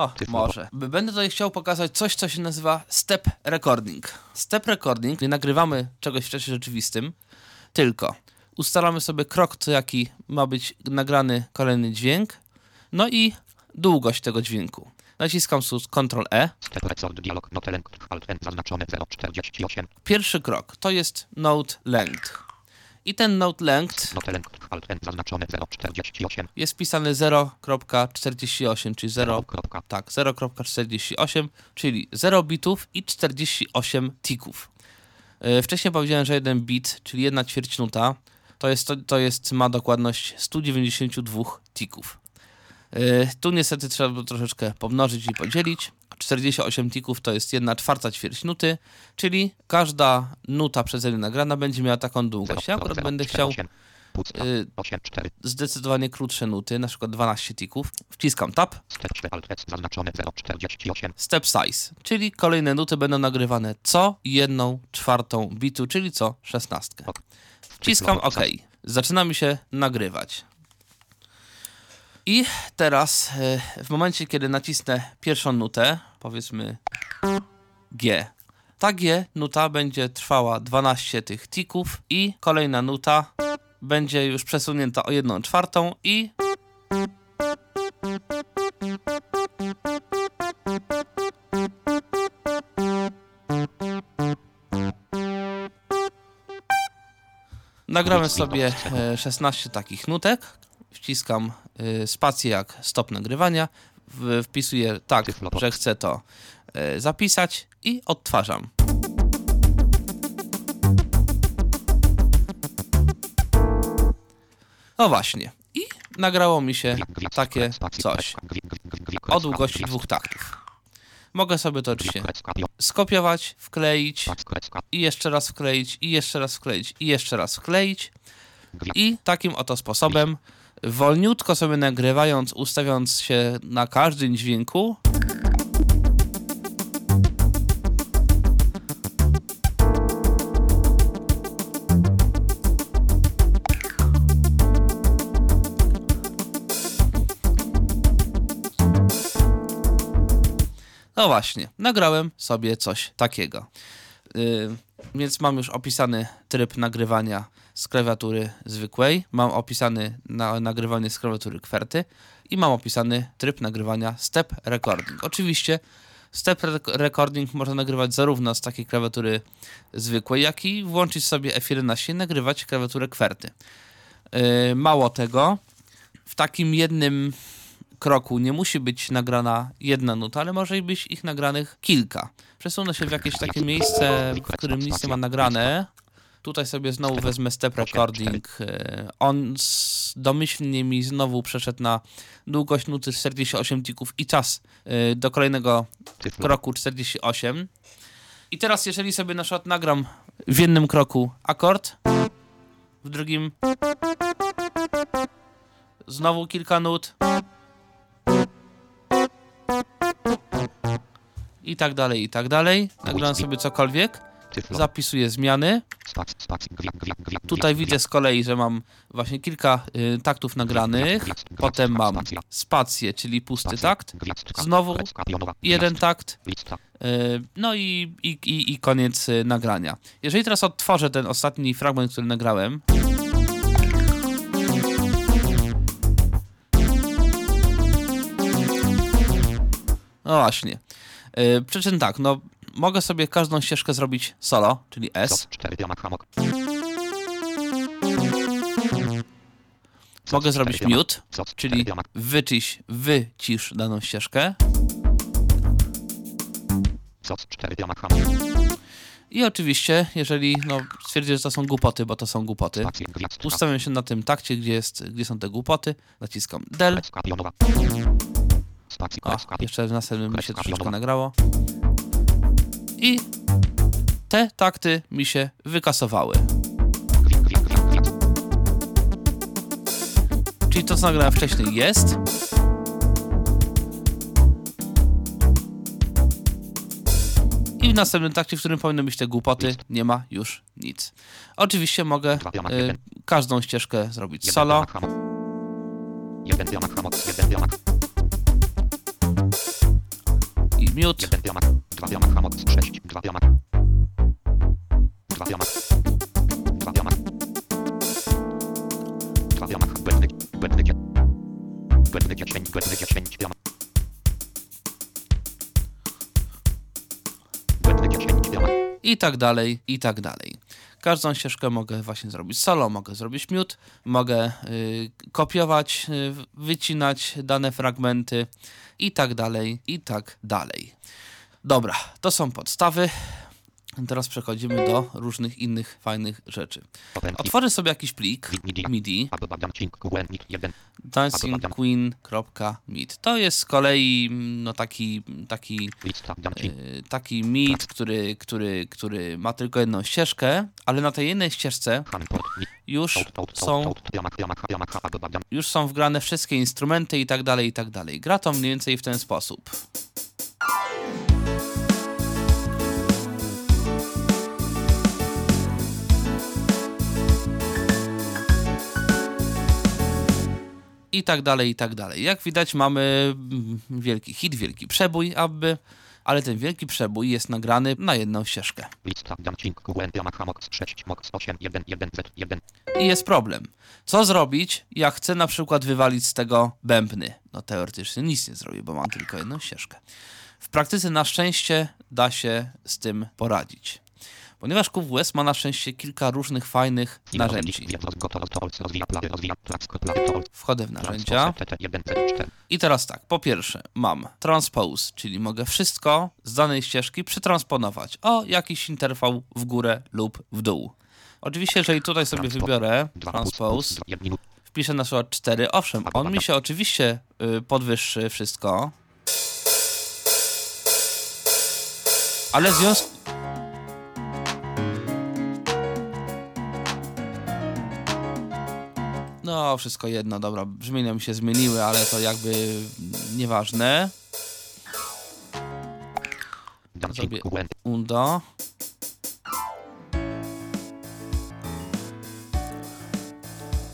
No, może. Będę tutaj chciał pokazać coś, co się nazywa step recording. Step recording, nie nagrywamy czegoś w czasie rzeczywistym, tylko ustalamy sobie krok, co jaki ma być nagrany kolejny dźwięk, no i długość tego dźwięku. Naciskam Ctrl E. Step record dialog not length. Alt N zaznaczone 048. Pierwszy krok to jest note length. I ten note length Not length. Alt N zaznaczone 048. jest pisany 0.48, czyli 0, Kropka. tak, 0.48, czyli 0 bitów i 48 tików. Yy, Wcześniej powiedziałem, że jeden bit, czyli jedna ćwierćnuta, to jest, to, to jest, ma dokładność 192 tików. Yy, Tu niestety trzeba było troszeczkę pomnożyć i podzielić. 48 tików to jest 1 czwarta ćwierćnuty, czyli każda nuta przeze mnie nagrana będzie miała taką długość. Ja akurat będę chciał Pusta. 8, 4. zdecydowanie krótsze nuty, na przykład 12 tików. Wciskam tab, Step 4. Alt S zaznaczone 048. step size, czyli kolejne nuty będą nagrywane co jedną czwartą bitu, czyli co szesnastkę. Wciskam. OK. Zaczyna mi się nagrywać. I teraz e, w momencie, kiedy nacisnę pierwszą nutę, powiedzmy G, ta G nuta będzie trwała 12 tych tików i kolejna nuta będzie już przesunięta o jedną czwartą i Nagramy sobie e, 16 takich nutek. Wciskam e, spację jak stop nagrywania. Wpisuję tak, że chcę to e, zapisać i odtwarzam. No właśnie. I nagrało mi się takie coś o długości dwóch taktów. Mogę sobie to oczywiście skopiować, wkleić i jeszcze raz wkleić, i jeszcze raz wkleić, i jeszcze raz wkleić. I takim oto sposobem, wolniutko sobie nagrywając, ustawiając się na każdym dźwięku, No właśnie, nagrałem sobie coś takiego. Yy, więc mam już opisany tryb nagrywania z klawiatury zwykłej, mam opisany na, nagrywanie z klawiatury kwerty i mam opisany tryb nagrywania step recording. Oczywiście step rec- recording można nagrywać zarówno z takiej klawiatury zwykłej, jak i włączyć sobie F11 i nagrywać klawiaturę kwerty. Yy, mało tego, w takim jednym kroku nie musi być nagrana jedna nuta, ale może być ich nagranych kilka. Przesunę się w jakieś takie miejsce, w którym nic nie ma nagrane. Tutaj sobie znowu wezmę step recording. E, On domyślnie mi znowu przeszedł na długość nuty 48 tików i czas e, do kolejnego kroku 48. I teraz jeżeli sobie na przykład nagram w jednym kroku akord, w drugim znowu kilka nut, i tak dalej, i tak dalej. Nagram sobie cokolwiek, zapisuję zmiany. Tutaj widzę z kolei, że mam właśnie kilka y, taktów nagranych, potem mam spację, czyli pusty takt, znowu jeden takt, y, no i, i, i, i koniec y, nagrania. Jeżeli teraz odtworzę ten ostatni fragment, który nagrałem, no właśnie. Y, Przy czym tak, no mogę sobie każdą ścieżkę zrobić solo, czyli S. Mogę zrobić mute, czyli wycisz, wycisz daną ścieżkę. I oczywiście, jeżeli no, stwierdzę, że to są głupoty, bo to są głupoty, ustawiam się na tym takcie, gdzie, jest, gdzie są te głupoty, naciskam del. O, jeszcze w następnym mi się troszeczkę nagrało. I te takty mi się wykasowały. Czyli to, co nagrałem wcześniej jest. I w następnym takcie, w którym powinny być te głupoty, nie ma już nic. Oczywiście mogę y, każdą ścieżkę zrobić solo. Jeden jeden. Mute. 1 diamak, 2 diamak, hamoc 6, 2 diamak. 2 diamak. 2 diamak. 2 diamak, błędny, błędny, dzie- błędny 10, błędny 10 diamak. Błędny 10 diamak. i tak dalej, i tak dalej. Każdą ścieżkę mogę właśnie zrobić solo, mogę zrobić mute, mogę y, kopiować, y, wycinać dane fragmenty i tak dalej, i tak dalej. Dobra, to są podstawy. Teraz przechodzimy do różnych innych fajnych rzeczy. Otworzę sobie jakiś plik MIDI. MIDI, Albo dancing, QN, 1. dancingqueen.meet. To jest z kolei mm, no, taki, taki y, taki meet, który, który, który ma tylko jedną ścieżkę, ale na tej jednej ścieżce już są, już są wgrane wszystkie instrumenty i tak dalej, i tak dalej. Gra to mniej więcej w ten sposób. I tak dalej, i tak dalej. Jak widać mamy wielki hit, wielki przebój, aby, ale ten wielki przebój jest nagrany na jedną ścieżkę. Lista dancing, QN, diamak, hamoc 6, moc 8, 1, 1, Z, 1. I jest problem. Co zrobić, jak chcę na przykład wywalić z tego bębny? No teoretycznie nic nie zrobię, bo mam tylko jedną ścieżkę. W praktyce na szczęście da się z tym poradzić. Ponieważ QWS ma na szczęście kilka różnych fajnych narzędzi. Wchodzę w narzędzia TT, 1, Z, 4. i teraz tak, po pierwsze mam transpose, czyli mogę wszystko z danej ścieżki przetransponować o jakiś interwał w górę lub w dół. Oczywiście, jeżeli tutaj sobie wybiorę transpose, wpiszę na przykład 4, owszem, on mi się oczywiście y, podwyższy wszystko, ale w związku... No, wszystko jedno, dobra, brzmienia mi się zmieniły, ale to jakby nieważne. Zrobię undo.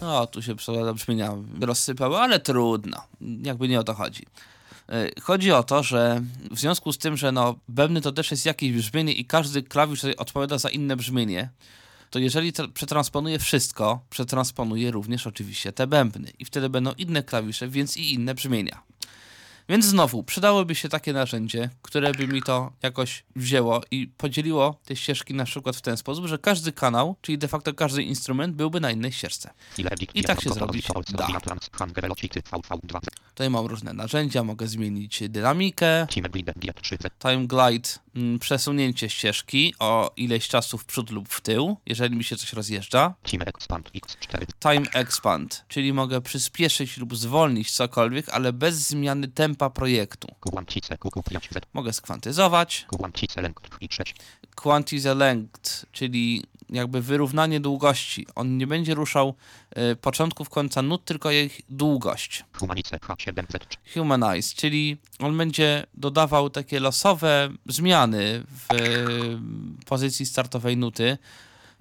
No, tu się przykład brzmienia rozsypały, ale trudno. Jakby nie o to chodzi. E, Chodzi o to, że w związku z tym, że no, bębny to też jest jakieś brzmienie i każdy klawisz odpowiada za inne brzmienie, to jeżeli przetransponuję wszystko, przetransponuję również oczywiście te bębny i wtedy będą inne klawisze, więc i inne brzmienia. Więc znowu, przydałoby się takie narzędzie, które by mi to jakoś wzięło i podzieliło te ścieżki na przykład w ten sposób, że każdy kanał, czyli de facto każdy instrument byłby na innej ścieżce. I tak się zrobić tools, da. rozwija plans, hand, velocity, VV2, Tutaj mam różne narzędzia, mogę zmienić dynamikę, Team Glide, G3, Z, time glide, mm, przesunięcie ścieżki o ileś czasu w przód lub w tył, jeżeli mi się coś rozjeżdża. Team Expand, X4, Time expand, czyli mogę przyspieszyć lub zwolnić cokolwiek, ale bez zmiany tempa projektu. QQ5, Z, Mogę skwantyzować, Quantice, length, I6, quantize length, czyli jakby wyrównanie długości. On nie będzie ruszał y, początków końca nut, tylko ich długość. Humanice, H7, Z, Humanize, czyli on będzie dodawał takie losowe zmiany w y, pozycji startowej nuty,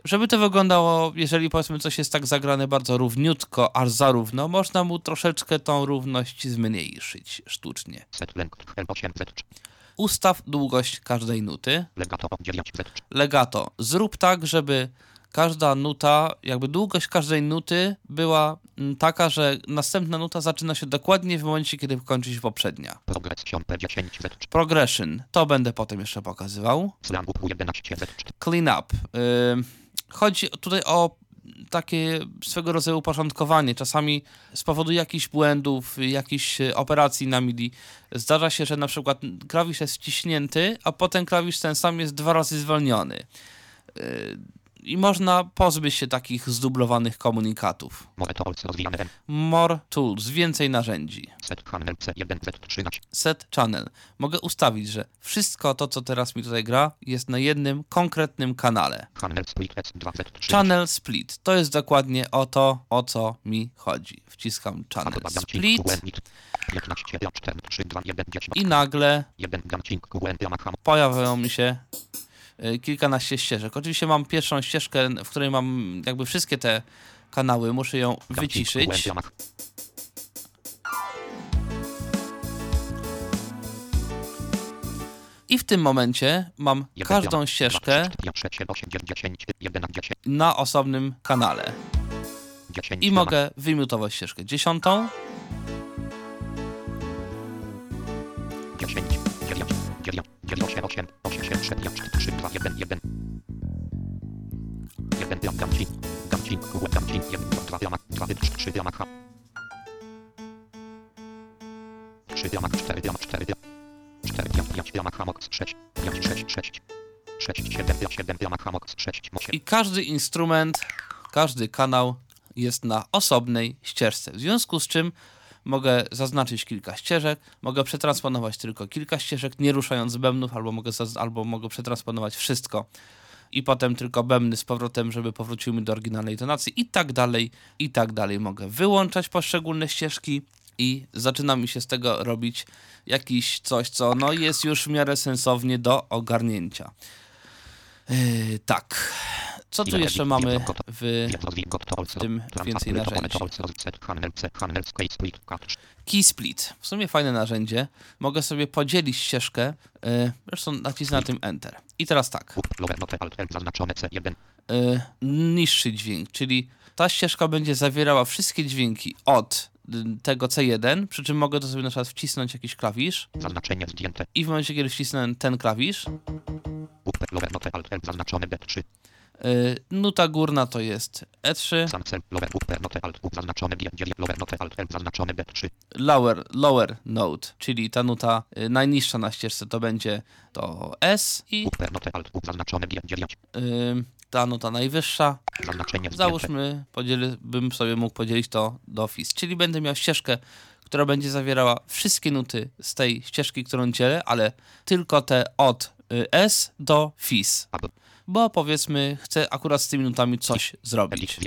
żeby to wyglądało, jeżeli powiedzmy coś jest tak zagrane bardzo równiutko, aż za równo, można mu troszeczkę tą równość zmniejszyć sztucznie. Z, length, L8, Z, Ustaw długość każdej nuty. legato, 9, Z, legato. Zrób tak, żeby każda nuta, jakby długość każdej nuty była mm, taka, że następna nuta zaczyna się dokładnie w momencie, kiedy kończy się poprzednia. Progression, P10, Z, Progression, to będę potem jeszcze pokazywał. slangu, Q11, Z, Clean up. Ym, chodzi tutaj o takie swego rodzaju uporządkowanie. Czasami z powodu jakichś błędów, jakichś e, operacji na MIDI zdarza się, że na przykład klawisz jest wciśnięty, a potem klawisz ten sam jest dwa razy zwolniony. I można pozbyć się takich zdublowanych komunikatów. More tools, rozwijane M, More tools, więcej narzędzi. Z, Channel, C1, Z, 13, Set channel. Mogę ustawić, że wszystko to, co teraz mi tutaj gra, jest na jednym konkretnym kanale. Channel, Split, S2, Z, 13, Channel split. To jest dokładnie o to, o co mi chodzi. Wciskam channel split QN, 15, 4, 3, 2, 1, 10, i nagle 1, dancing, QN, Yamaha, pojawiają mi się kilkanaście ścieżek. Oczywiście mam pierwszą ścieżkę, w której mam jakby wszystkie te kanały, muszę ją wyciszyć. I w tym momencie mam każdą ścieżkę na osobnym kanale. I mogę wymiutować ścieżkę dziesiątą, dziesięć, dziewięć, i każdy instrument, każdy kanał jest na osobnej ścieżce. W związku z czym mogę zaznaczyć kilka ścieżek, mogę przetransponować tylko kilka ścieżek, nie ruszając bębnów, albo mogę, albo mogę przetransponować wszystko i potem tylko bębny z powrotem, żeby powróciły mi do oryginalnej tonacji i tak dalej, i tak dalej. Mogę wyłączać poszczególne ścieżki i zaczyna mi się z tego robić jakiś coś, co no jest już w miarę sensownie do ogarnięcia. Yy, tak. Co tu jeszcze mamy w also, tym więcej narzędzi. Key Split. W sumie fajne narzędzie. Mogę sobie podzielić ścieżkę. Yy, zresztą nacisnę na tym Enter. I teraz tak. up, lower, note, alt, L, zaznaczone C1, Yy, niższy dźwięk, czyli ta ścieżka będzie zawierała wszystkie dźwięki od y, tego C1, przy czym mogę to sobie na przykład wcisnąć jakiś klawisz zaznaczenie zdjęte, i w momencie, kiedy wcisnę ten klawisz, zaznaczone D3, yy, nuta górna to jest E E3, sam cel, lower, up, note, alt, up, zaznaczone D9, lower, note, alt, L, zaznaczone D3, lower, lower note, czyli ta nuta y, najniższa na ścieżce to będzie to S i up, note, alt, up, zaznaczone D9, y, ta nuta najwyższa. Załóżmy, bym sobie mógł podzielić to do FIS, czyli będę miał ścieżkę, która będzie zawierała wszystkie nuty z tej ścieżki, którą dzielę, ale tylko te od y, S do FIS, bo powiedzmy chcę akurat z tymi nutami coś zrobić.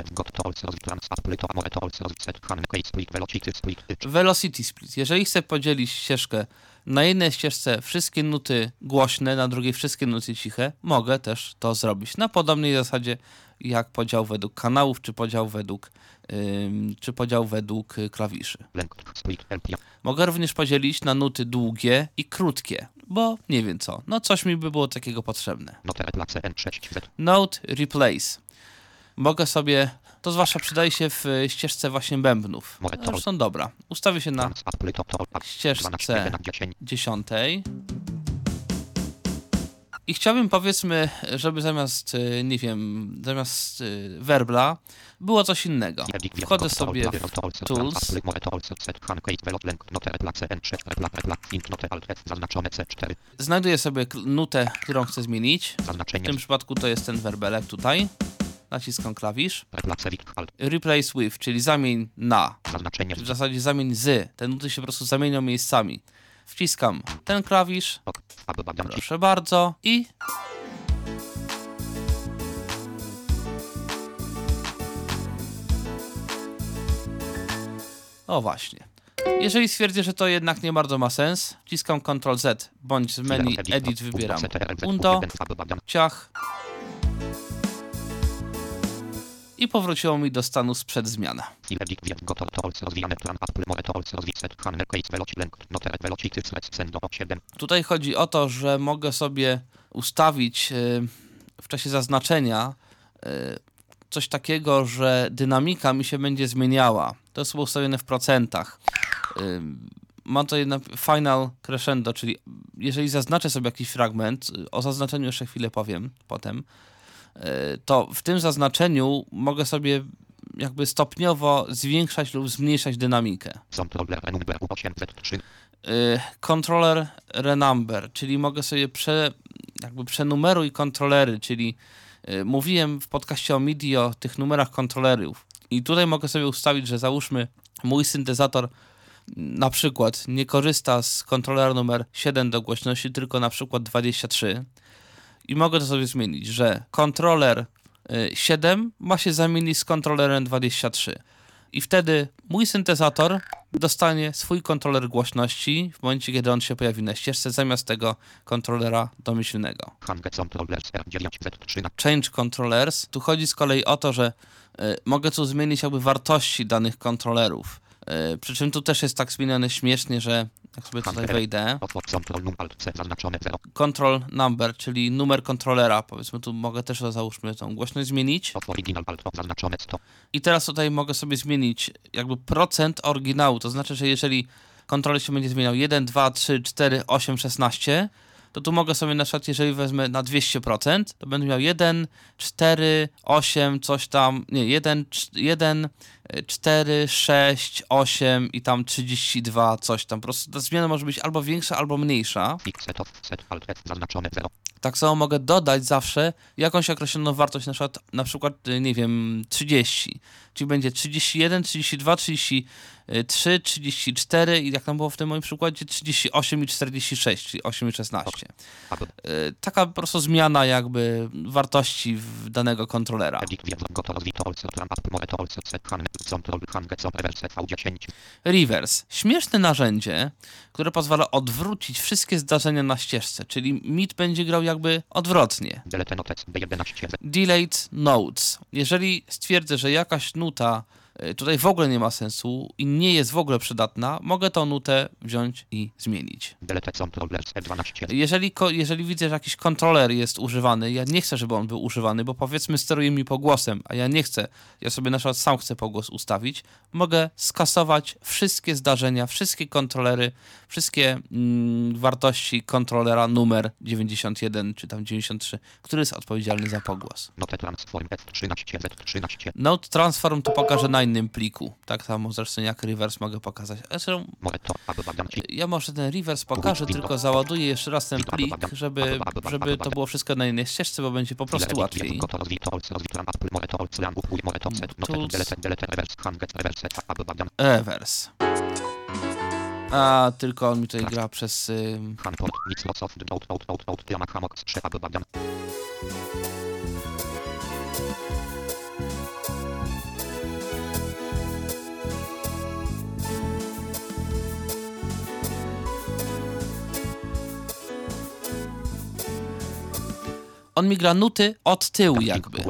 Velocity Split. Jeżeli chcę podzielić ścieżkę na jednej ścieżce wszystkie nuty głośne, na drugiej wszystkie nuty ciche, mogę też to zrobić. Na podobnej zasadzie jak podział według kanałów, czy podział według, czy podział według y, klawiszy. Mogę również podzielić na nuty długie i krótkie, bo nie wiem co. No coś mi by było takiego potrzebne. note, L, CN6, Z, Note Replace. Mogę sobie, to zwłaszcza przydaje się w y, ścieżce właśnie bębnów. Zresztą dobra. Ustawię się na ścieżce 12, 1, 10, dziesiątej. I chciałbym powiedzmy, żeby zamiast, y, nie wiem, zamiast y, werbla było coś innego. Wchodzę sobie also, Tools. trans, split, more, to also, set, handle, case, velot, length, note, L, CN6, L, L, int, note, alt, F, zaznaczone C4, Znajduję sobie nutę, którą chcę zmienić. W tym przypadku to jest ten werbelek tutaj. Naciskam klawisz. Replace with, czyli zamień na. zaznaczenie W zasadzie zamień z. Te nuty się po prostu zamienią miejscami. Wciskam ten klawisz. Proszę bardzo. I O właśnie. Jeżeli stwierdzę, że to jednak nie bardzo ma sens, wciskam Ctrl Z bądź z menu Edit wybieram Undo, ciach i powróciło mi do stanu sprzed zmian. File edit, wiem, got to also, rozwijane plan, Apple, more, to also, set, handle, case, velocity, length, note, L, velocity, select, send, do 7, Tutaj chodzi o to, że mogę sobie ustawić y, w czasie zaznaczenia y, coś takiego, że dynamika mi się będzie zmieniała. To jest ustawione w procentach. Y, Mam tutaj na final crescendo, czyli jeżeli zaznaczę sobie jakiś fragment, o zaznaczeniu jeszcze chwilę powiem potem, to w tym zaznaczeniu mogę sobie jakby stopniowo zwiększać lub zmniejszać dynamikę. controller, renumber, 8, Z3, y, controller renumber, czyli mogę sobie prze, jakby przenumeruj kontrolery, czyli y, mówiłem w podcaście o MIDI o tych numerach kontrolerów. I tutaj mogę sobie ustawić, że załóżmy mój syntezator na przykład nie korzysta z kontrolera numer 7 do głośności, tylko na przykład 23 i mogę to sobie zmienić, że kontroler y, 7 ma się zamienić z kontrolerem 23 i wtedy mój syntezator dostanie swój kontroler głośności w momencie, kiedy on się pojawi na ścieżce, zamiast tego kontrolera domyślnego. Hange controllers, R9, Z3, na Change controllers. Tu chodzi z kolei o to, że y, mogę tu zmienić jakby wartości danych kontrolerów. Yy, przy czym tu też jest tak zmienione śmiesznie, że jak sobie tutaj wejdę, Otwórz Ctrl Num Alt C zaznaczone 0. control number, czyli numer kontrolera, powiedzmy tu mogę też załóżmy tą głośność zmienić. Otwórz Original Alt O zaznaczone 100. I teraz tutaj mogę sobie zmienić jakby procent oryginału. To znaczy, że jeżeli kontroler się będzie zmieniał 1, 2, 3, 4, 8, 16, to tu mogę sobie na przykład, jeżeli wezmę na 200%, to będę miał 1, 4, 8, coś tam, nie, 1, 1, 4, 6, 8 i tam 32, coś tam. Po prostu ta zmiana może być albo większa, albo mniejsza. X set off set Alt F zaznaczone 0. Tak samo mogę dodać zawsze jakąś określoną wartość, na przykład, na przykład y, nie wiem, 30. Czyli będzie 31, 32, 33, 34 i jak tam było w tym moim przykładzie 38 i 46, czyli 8 i 16. Aby Y, Taka po prostu zmiana jakby wartości danego kontrolera. Reverse V10. Reverse. Śmieszne narzędzie, które pozwala odwrócić wszystkie zdarzenia na ścieżce, czyli MIT będzie grał jakby odwrotnie. Delete Notes D11 Delayed Notes. Jeżeli stwierdzę, że jakaś nuta y, tutaj w ogóle nie ma sensu i nie jest w ogóle przydatna, mogę tą nutę wziąć i zmienić. Delete Controllers E12 Jeżeli, jeżeli widzę, że jakiś kontroler jest używany, ja nie chcę, żeby on był używany, bo powiedzmy steruje mi pogłosem, a ja nie chcę, ja sobie na przykład sam chcę pogłos ustawić, mogę skasować wszystkie zdarzenia, wszystkie kontrolery, wszystkie mm, wartości kontrolera numer 91 czy tam 93, który jest odpowiedzialny za pogłos. Note Transform F13 Z13 Node Transform to pokażę na innym pliku. Tak samo zresztą jak reverse mogę pokazać. Zresztą ja może ten reverse pokażę, tylko załaduję jeszcze raz ten plik, żeby, żeby to było wszystko na innej ścieżce, bo będzie po prostu łatwiej. Tools. Reverse. A, tylko on mi tutaj gra przez... ym, On mi gra nuty od tyłu jakby.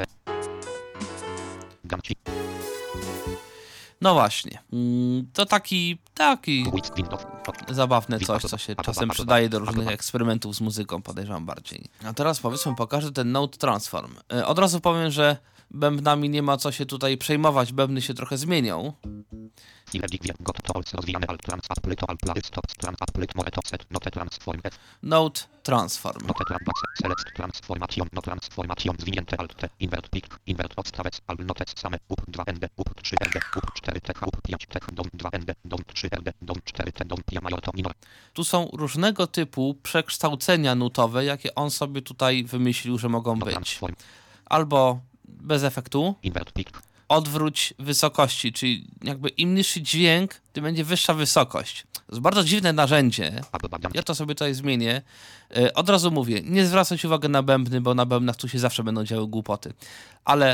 No właśnie. Mm, To taki, taki zabawne coś, co się czasem przydaje do różnych eksperymentów z muzyką, podejrzewam bardziej. A teraz powiedzmy pokażę ten Note Transform. E, Od razu powiem, że bębnami nie ma co się tutaj przejmować, bębny się trochę zmienią. Note Transform. Select Transformation No Transformation Zwinięte Alt T Invert Pick Invert Odstawec Al Notes Same UP 2 ND UP 3 RD UP 4 TH UP 5 TH Dom 2 ND Dom 3 RD Dom 4 T Dom Major to minor. Tu są różnego typu przekształcenia nutowe, jakie on sobie tutaj wymyślił, że mogą No być. Albo bez efektu, Invert odwróć wysokości, czyli jakby im niższy dźwięk, tym będzie wyższa wysokość. To jest bardzo dziwne narzędzie. Ja to sobie tutaj zmienię. E, Od razu mówię, nie zwracać uwagi na bębny, bo na bębnach tu się zawsze będą działy głupoty. Ale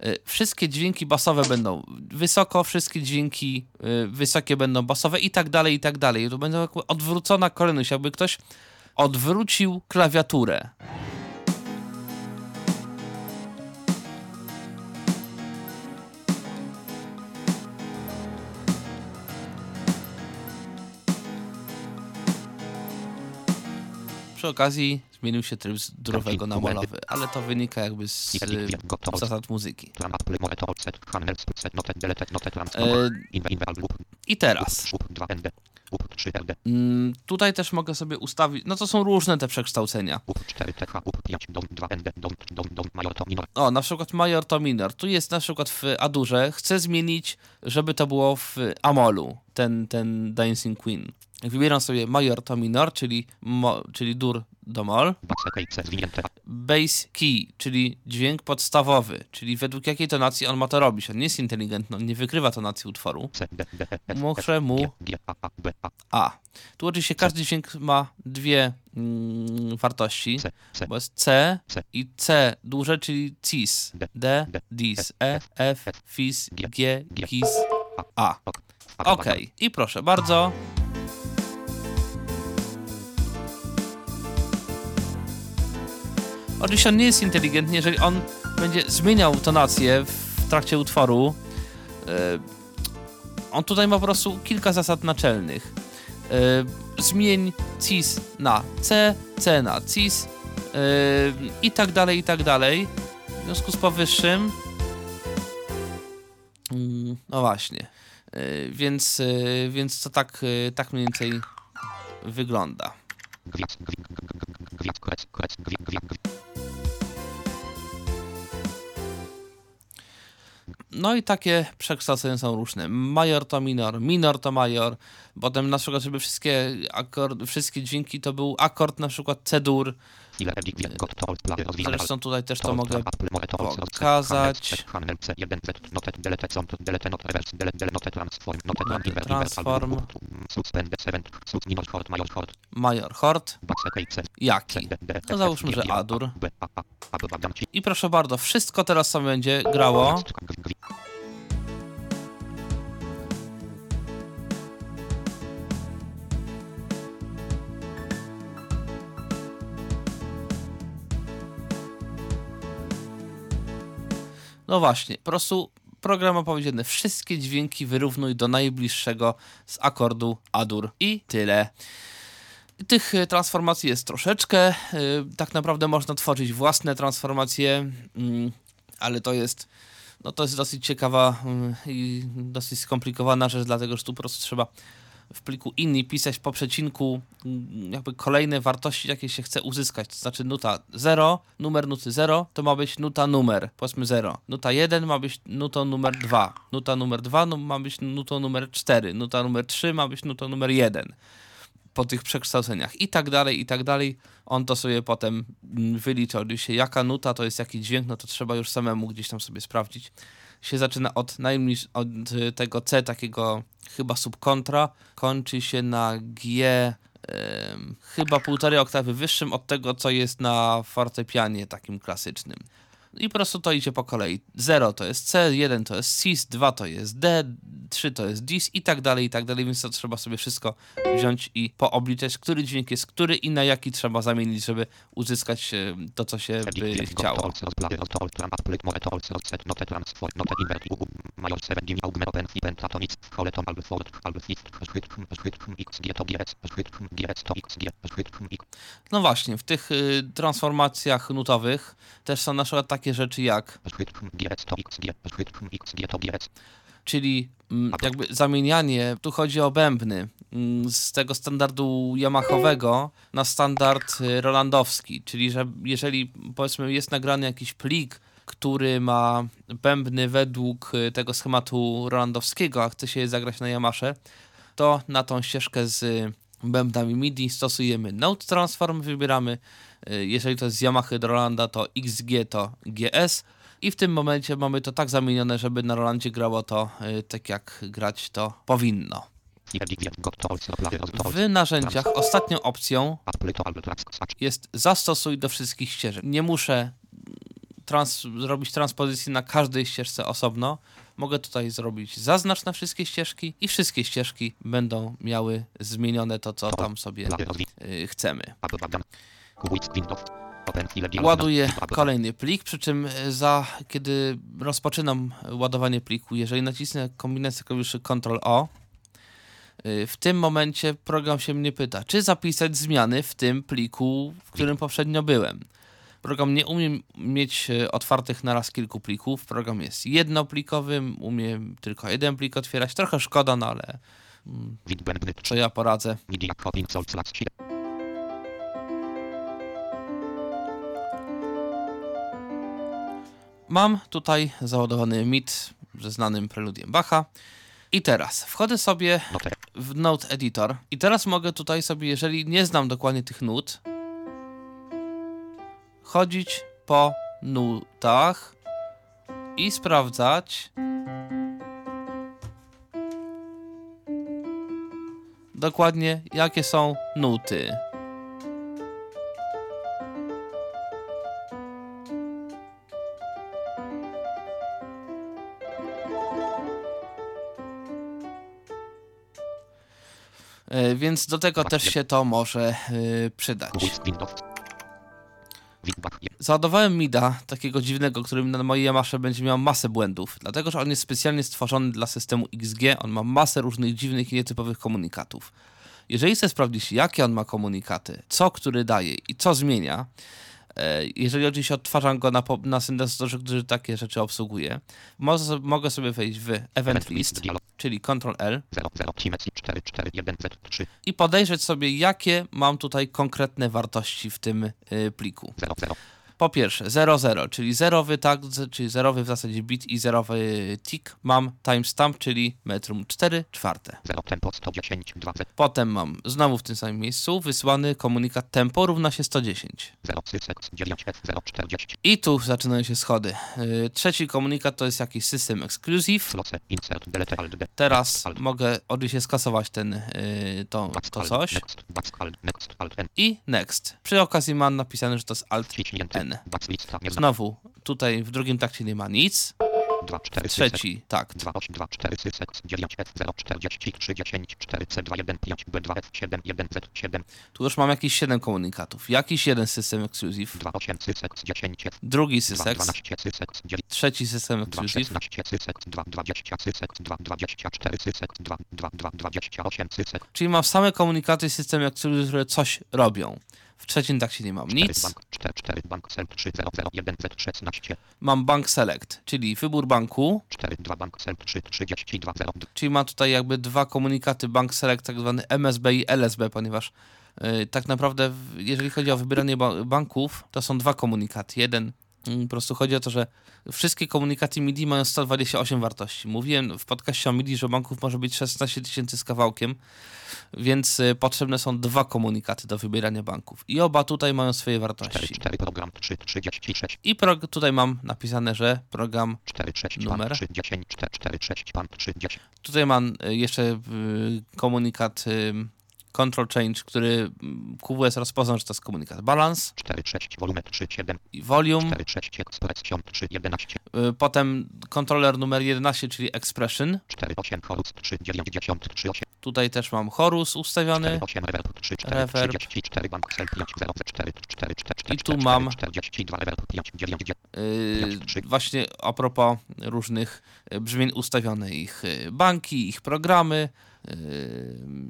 e, wszystkie dźwięki basowe będą wysoko, wszystkie dźwięki e, wysokie będą basowe i tak dalej, i tak dalej. To będzie odwrócona kolejność, jakby ktoś odwrócił klawiaturę. Przy okazji zmienił się tryb z durowego na molowy, ale to wynika jakby z zasad muzyki. I teraz. UP 2 ND UP 3 RD Mm, tutaj też mogę sobie ustawić, no to są różne te przekształcenia. UP 4 TH UP 5 Dom 2 ND Dom Dom Dom Major to minor O, na przykład major to minor. Tu jest na przykład w Adurze. Chcę zmienić, żeby to było w Amolu, ten, ten Dancing Queen. Wybieram sobie major to minor, czyli, mo, czyli dur do mol. Base key, czyli dźwięk podstawowy, czyli według jakiej tonacji on ma to robić. On nie jest inteligentny, on nie wykrywa tonacji utworu. Muszę mu A. Tu oczywiście każdy dźwięk ma dwie mm, wartości, bo jest C i C duże, czyli cis, D, dis, E, E, F, fis, G, gis, A. Ok i proszę bardzo. Oczywiście on nie jest inteligentny, jeżeli on będzie zmieniał tonację w trakcie utworu. e, On tutaj ma po prostu kilka zasad naczelnych. Yy, zmień cis na C, C na cis yy, i tak dalej, i tak dalej. W związku z powyższym yy, no właśnie. Więc, więc to tak, tak mniej więcej wygląda. No i takie przekształcenia są różne. Major to minor, minor to major. Potem na przykład, żeby wszystkie, akord, wszystkie dźwięki to był akord na przykład C-dur. Rozwijane, Zresztą tutaj też to mogę pokazać. C, Hammer, C, 1, Z, note, delete, zont, delete, not, reverse, delete, delete, note, transform, major, C, Jaki? No załóżmy, że A-dur. I proszę bardzo, wszystko teraz sobie będzie grało. No właśnie, po prostu program ma powiedziane, wszystkie dźwięki wyrównuj do najbliższego z akordu A-dur. I tyle. Tych y, transformacji jest troszeczkę. y, Tak naprawdę można tworzyć własne transformacje, mm, ale to jest, no to jest dosyć ciekawa mm, i dosyć skomplikowana rzecz, dlatego że tu po prostu trzeba w pliku inni pisać po przecinku mm, jakby kolejne wartości, jakie się chce uzyskać. To znaczy nuta 0, numer nuty 0 to ma być nuta numer, powiedzmy 0. Nuta 1 ma być nutą numer 2. Nuta numer 2 no, ma być nutą numer 4. Nuta numer 3 ma być nutą numer 1 po tych przekształceniach i tak dalej, i tak dalej. On to sobie potem mm, wyliczał. Się jaka nuta to jest jaki dźwięk, no to trzeba już samemu gdzieś tam sobie sprawdzić. Się zaczyna od najmniejszego, od tego C takiego chyba subkontra, kończy się na G chyba półtorej oktawy wyższym od tego, co jest na fortepianie takim klasycznym. I po prostu to idzie po kolei. 0 to jest C, 1 to jest Cis, 2 to jest D, 3 to jest Dis i tak dalej, i tak dalej, więc to trzeba sobie wszystko wziąć i poobliczać, który dźwięk jest który i na jaki trzeba zamienić, żeby uzyskać e, to, co się by got, chciało. No właśnie, w tych y, transformacjach nutowych też są na przykład takie rzeczy jak, czyli mm, jakby zamienianie, tu chodzi o bębny, mm, z tego standardu Yamahowego na standard y, rolandowski, czyli że jeżeli powiedzmy jest nagrany jakiś plik, który ma bębny według y, tego schematu rolandowskiego, a chce się je zagrać na Yamasze, to na tą ścieżkę z bębnami MIDI stosujemy Note Transform, wybieramy, y, jeżeli to jest z Yamaha do Rolanda, to XG to GS i w tym momencie mamy to tak zamienione, żeby na Rolandzie grało to y, tak jak grać to powinno. W narzędziach ostatnią opcją jest zastosuj do wszystkich ścieżek. Nie muszę trans zrobić transpozycji na każdej ścieżce osobno. Mogę tutaj zrobić zaznacz na wszystkie ścieżki i wszystkie ścieżki będą miały zmienione to, co tam sobie y, chcemy. Ładuję kolejny plik, przy czym y, za, kiedy rozpoczynam ładowanie pliku, jeżeli nacisnę kombinację klawiszy Ctrl O, y, w tym momencie program się mnie pyta, czy zapisać zmiany w tym pliku, w którym poprzednio byłem. Program nie umie mieć otwartych naraz kilku plików. Program jest jednoplikowy, umie tylko jeden plik otwierać. Trochę szkoda, no ale mm, co ja poradzę. Mam tutaj załadowany MIT ze znanym preludiem Bacha. I teraz wchodzę sobie w Note Editor i teraz mogę tutaj sobie, jeżeli nie znam dokładnie tych nut, chodzić po nutach i sprawdzać dokładnie jakie są nuty. Więc do tego też się to może e, przydać. Załadowałem MIDA, takiego dziwnego, który na mojej Yamasze będzie miał masę błędów, dlatego że on jest specjalnie stworzony dla systemu XG, on ma masę różnych dziwnych i nietypowych komunikatów. Jeżeli chcę sprawdzić, jakie on ma komunikaty, co który daje i co zmienia, e, jeżeli oczywiście odtwarzam go na, na syntezatorze, który takie rzeczy obsługuje, mo- mogę sobie wejść w Event List, czyli Ctrl-L 0, 0, Timec 4, 4, 1, Z, 3, i podejrzeć sobie, jakie mam tutaj konkretne wartości w tym y, pliku. 0, 0, Po pierwsze 00, czyli zerowy tag, z- czyli zerowy w zasadzie bit i zerowy tick. Mam timestamp, czyli metrum 4 czwarte. 0, tempo 110, 2, Z, Potem mam znowu w tym samym miejscu wysłany komunikat tempo równa się 110. 0, Sysek 9, F, 0, 40, I tu zaczynają się schody. Yy, trzeci komunikat to jest jakiś system exclusive. Flosse, Insert, Delete, Alt, D, Teraz Alt, mogę oczywiście skasować ten, yy, to, Back, to Alt, coś. Next, Back, Alt, Next, Alt, N, I next. Przy okazji mam napisane, że to jest alt ciśnięty, N. Znowu, tutaj w drugim takcie nie ma nic. 2, 4, Sysek, Trzeci takt. 2, 8, 2, 4, Sysek 9, F, 0, 43, 10, 4, C, 2, 1, 5, B, 2, F, 7, 1, Z, 7, Tu już mam jakieś 7 komunikatów. Jakiś jeden system exclusive, 2, 8, Sysek 10, F, drugi 2, Sysex, 12, Sysek 9, trzeci system 2, exclusive, 16, Sysek 2, 20, Sysek 2, 24, Sysek 2, 2, 2, 28, Sysek czyli mam same komunikaty system exclusive, które coś robią. W trzecim takcie nie mam 4, nic. bank 4, 4, bank cel 3, 0, 0, 1, Z, 16, Mam bank select, czyli wybór banku, 4, 2, bank cel 3, 32, 0, czyli mam tutaj jakby dwa komunikaty bank select, tak zwany MSB i LSB, ponieważ yy, tak naprawdę jeżeli chodzi o wybieranie ba banków, to są dwa komunikaty. Jeden po prostu chodzi o to, że wszystkie komunikaty MIDI mają 128 wartości. Mówiłem w podcaście o MIDI, że banków może być 16 tysięcy z kawałkiem, więc y, potrzebne są dwa komunikaty do wybierania banków. I oba tutaj mają swoje 4, wartości. 4, program 3, 36, I prog- tutaj mam napisane, że program 4, 6, Numer? pan 3, 10, 4, 4, 6, pan 3, 10, Tutaj mam y, jeszcze y, komunikat control change, który mm, QWS rozpoznał, że to jest komunikat balance 4, 6, volume 3, 7, i volume. 4, 6, expression 3, 11, Y, Potem kontroler numer 11, czyli expression. 4, 8, chorus 3, 90, 3, 8, Tutaj też mam chorus 4, ustawiony. 8, reverb 3, 4, Reverb. 34, bank cel 5, 0, 4, 4, 4, I tu mam- 42, reverb 5, 9, 9, Yy, Trzy. właśnie a propos różnych y, brzmień ustawione ich y, banki, ich programy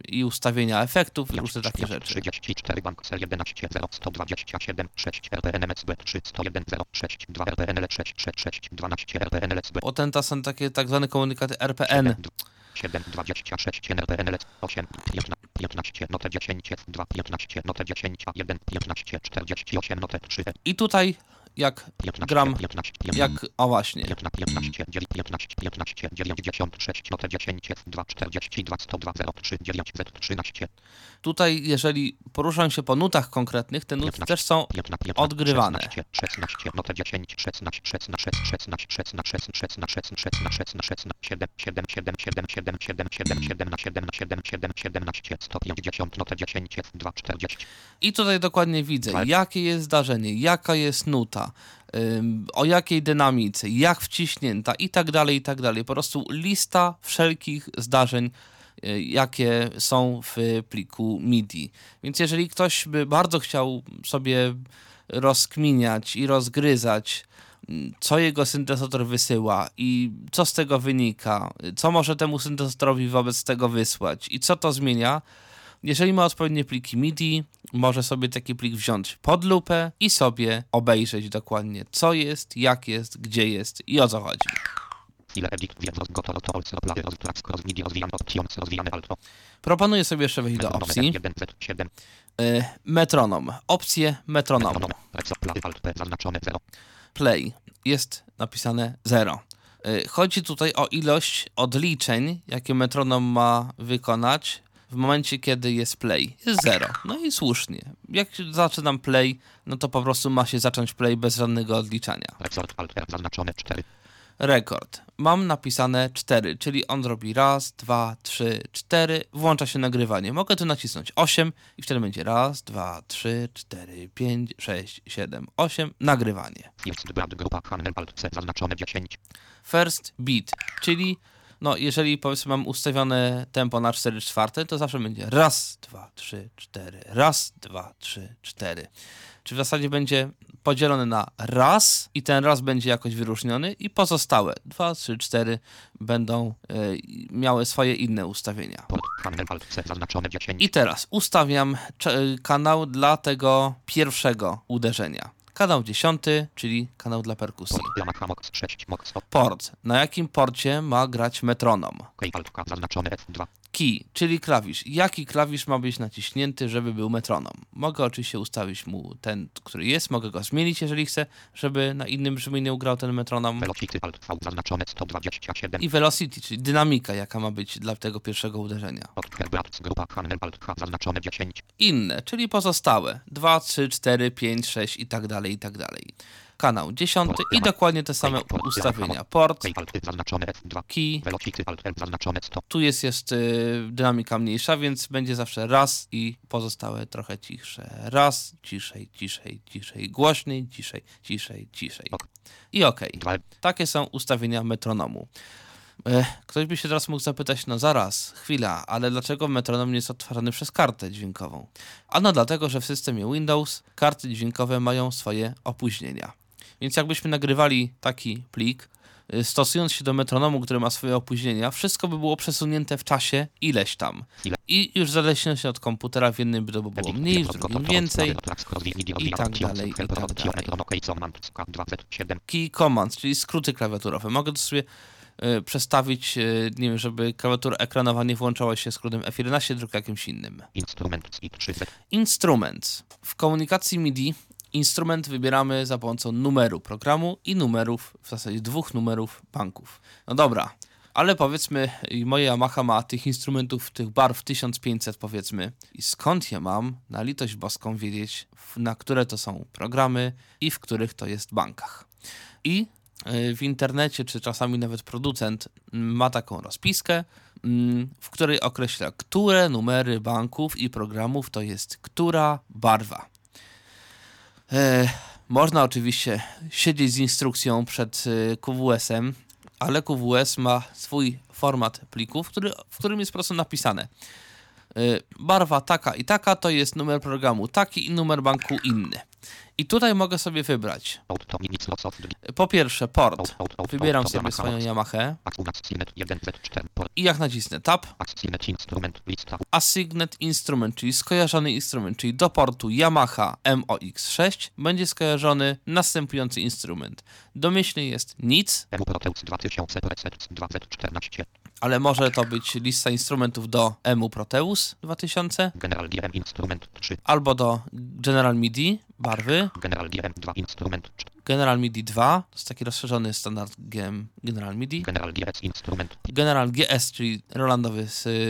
i ustawienia efektów, różne takie rzeczy. 34 bank cel 11 0 127 6 RPNMSB 3 101 0 6 2 RPNL 6 6 6 12 RPNLSB Potem to są takie tak zwane komunikaty RPN. 7 26 RPNL 8 15 notę 10 2 15 notę 10 1 15 48 notę 3 I tutaj jak gram, jak, a właśnie. Tutaj, jeżeli poruszam się po nutach konkretnych, te nuty też są odgrywane. I tutaj dokładnie widzę, jakie jest zdarzenie, jaka jest nuta, o jakiej dynamice, jak wciśnięta i tak dalej, i tak dalej. Po prostu lista wszelkich zdarzeń, y, jakie są w pliku MIDI. Więc jeżeli ktoś by bardzo chciał sobie rozkminiać i rozgryzać, mm, co jego syntezator wysyła i co z tego wynika, co może temu syntezatorowi wobec tego wysłać i co to zmienia, jeżeli ma odpowiednie pliki MIDI, może sobie taki plik wziąć pod lupę i sobie obejrzeć dokładnie, co jest, jak jest, gdzie jest i o co chodzi. Proponuję sobie jeszcze wejść do opcji. 1, Z, 7, Y, metronom. Metronomu. metronom, recoplary, alt, P, zaznaczone 0. Play. Jest napisane 0. Y, Chodzi tutaj o ilość odliczeń, jakie metronom ma wykonać w momencie, kiedy jest play. Jest 0. No i słusznie. Jak zaczynam play, no to po prostu ma się zacząć play bez żadnego odliczania. Resort, alt, R, zaznaczone 4. Rekord. Mam napisane 4, czyli on robi raz, dwa, trzy, cztery, włącza się nagrywanie. Mogę tu nacisnąć 8 i wtedy będzie raz, dwa, trzy, cztery, pięć, sześć, siedem, osiem, nagrywanie. First, brad, grupa, handel, alt, C, zaznaczone 10. First beat, czyli no jeżeli powiedzmy mam ustawione tempo na 4 czwarte, to zawsze będzie raz, dwa, trzy, cztery, raz, dwa, trzy, cztery. Czy w zasadzie będzie podzielone na raz i ten raz będzie jakoś wyróżniony i pozostałe 2, 3, 4 będą e, miały swoje inne ustawienia. Port handel alt C zaznaczone 10. I teraz ustawiam cze- kanał dla tego pierwszego uderzenia. Kanał 10, czyli kanał dla perkusji. Port Yamaha Mox 6 Mox 100. Port. Na jakim porcie ma grać metronom? Key alt K zaznaczone F2. Key, czyli klawisz. Jaki klawisz ma być naciśnięty, żeby był metronom? Mogę oczywiście ustawić mu ten, który jest, mogę go zmienić, jeżeli chcę, żeby na innym brzmieniu grał ten metronom. Velocity alt V zaznaczone 127. I velocity, czyli dynamika, jaka ma być dla tego pierwszego uderzenia. Port Herbert grupa handel alt H zaznaczone 10. Inne, czyli pozostałe. 2, 3, 4, 5, 6 i tak dalej, i tak dalej. Kanał 10 i dokładnie te same ustawienia. Port, Key alt zaznaczone F2. key, Velocity alt L zaznaczone 100. tu jest, y, dynamika mniejsza, więc będzie zawsze raz i pozostałe trochę cichsze. Raz, ciszej, ciszej, ciszej, głośniej, ciszej, ciszej, ciszej. Ok. I. 2 Takie są ustawienia metronomu. Ktoś by się teraz mógł zapytać, no zaraz, chwila, ale dlaczego metronom nie jest odtwarzany przez kartę dźwiękową? Ano dlatego, że w systemie Windows karty dźwiękowe mają swoje opóźnienia. Więc jakbyśmy nagrywali taki plik, y, stosując się do metronomu, który ma swoje opóźnienia, wszystko by było przesunięte w czasie ileś tam. I już w zależności od komputera w jednym by to było mniej, w drugim więcej. i tak dalej, i tak dalej. Key commands, czyli skróty klawiaturowe. Mogę to sobie y, przestawić, y, nie wiem, żeby klawiatura ekranowa nie włączała się skrótem F11, tylko jakimś innym. Instrument i 3 Z. Instrument. W komunikacji MIDI instrument wybieramy za pomocą numeru programu i numerów, w zasadzie dwóch numerów banków. No dobra, ale powiedzmy, moja Yamaha ma tych instrumentów, tych barw 1500 powiedzmy. I skąd je mam, na litość boską, wiedzieć, na które to są programy i w których to jest bankach. I y, w internecie, czy czasami nawet producent mm, ma taką rozpiskę, mm, w której określa, które numery banków i programów to jest która barwa. E, można oczywiście siedzieć z instrukcją przed e, QWS-em, ale QWS ma swój format plików, który, w którym jest po prostu napisane. e, Barwa taka i taka to jest numer programu taki i numer banku inny. I tutaj mogę sobie wybrać. Po pierwsze port. Wybieram sobie Yamaha swoją Mox. Yamahę Acunas Cinet 1 Z4 Port i jak nacisnę tab, Cinet Instrument Lista Assigned Instrument, czyli skojarzony instrument, czyli do portu Yamaha MOX6 będzie skojarzony następujący instrument. Domyślnie jest nic, Emu Proteus 2000 Preset 2Z14 ale może to być lista instrumentów do EMU Proteus 2000 General GM Instrument 3 albo do General MIDI barwy, General GM 2 Instrument. 4 General MIDI 2, to jest taki rozszerzony standard GM General MIDI, General GS Instrument. General GS, czyli Rolandowy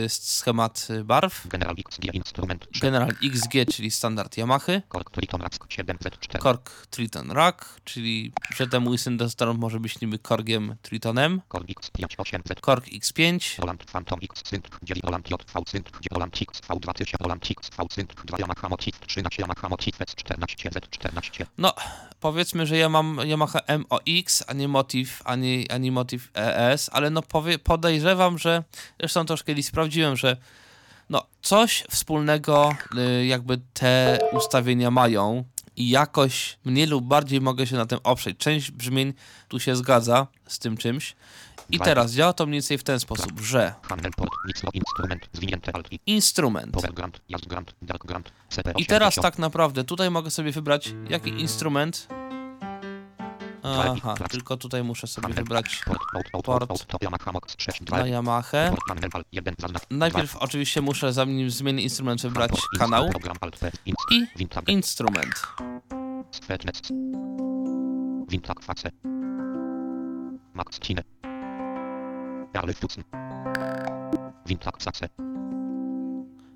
schemat barw, General XG Instrument. 3 General XG, czyli standard Yamahy, Korg Triton Rask 7 Z4 Korg Triton Rack, czyli ten mój syntezator może być niby Korgiem Tritonem, Korg X5 8 Z Korg X5, Roland Phantom X Synth 9 Roland JV Synth 9 Roland X V2000 Roland Synth 2 Yamaha Motif 13 Yamaha Motif S14 Z14 No, powiedzmy, że ja mam Yamaha MOX, a nie Motif, ani, ani Motif ES, ale no powie, podejrzewam, że zresztą też kiedyś sprawdziłem, że no coś wspólnego y, jakby te ustawienia mają i jakoś mniej lub bardziej mogę się na tym oprzeć. Część brzmień tu się zgadza z tym czymś. I teraz działa to mniej więcej w ten sposób, że Niclo Instrument zwinięte Alt I instrument Power Grant Jazz Grant Dark Grant CP80 I teraz tak naprawdę tutaj mogę sobie wybrać jaki instrument. Aha, tylko tutaj muszę sobie wybrać Port Out Out port Out Out Yamaha Mox 6 na 2 Yamahę. Port Handel Alt 1 zaznacz Najpierw oczywiście muszę, zanim zmienię instrument, wybrać kanał. i instrument.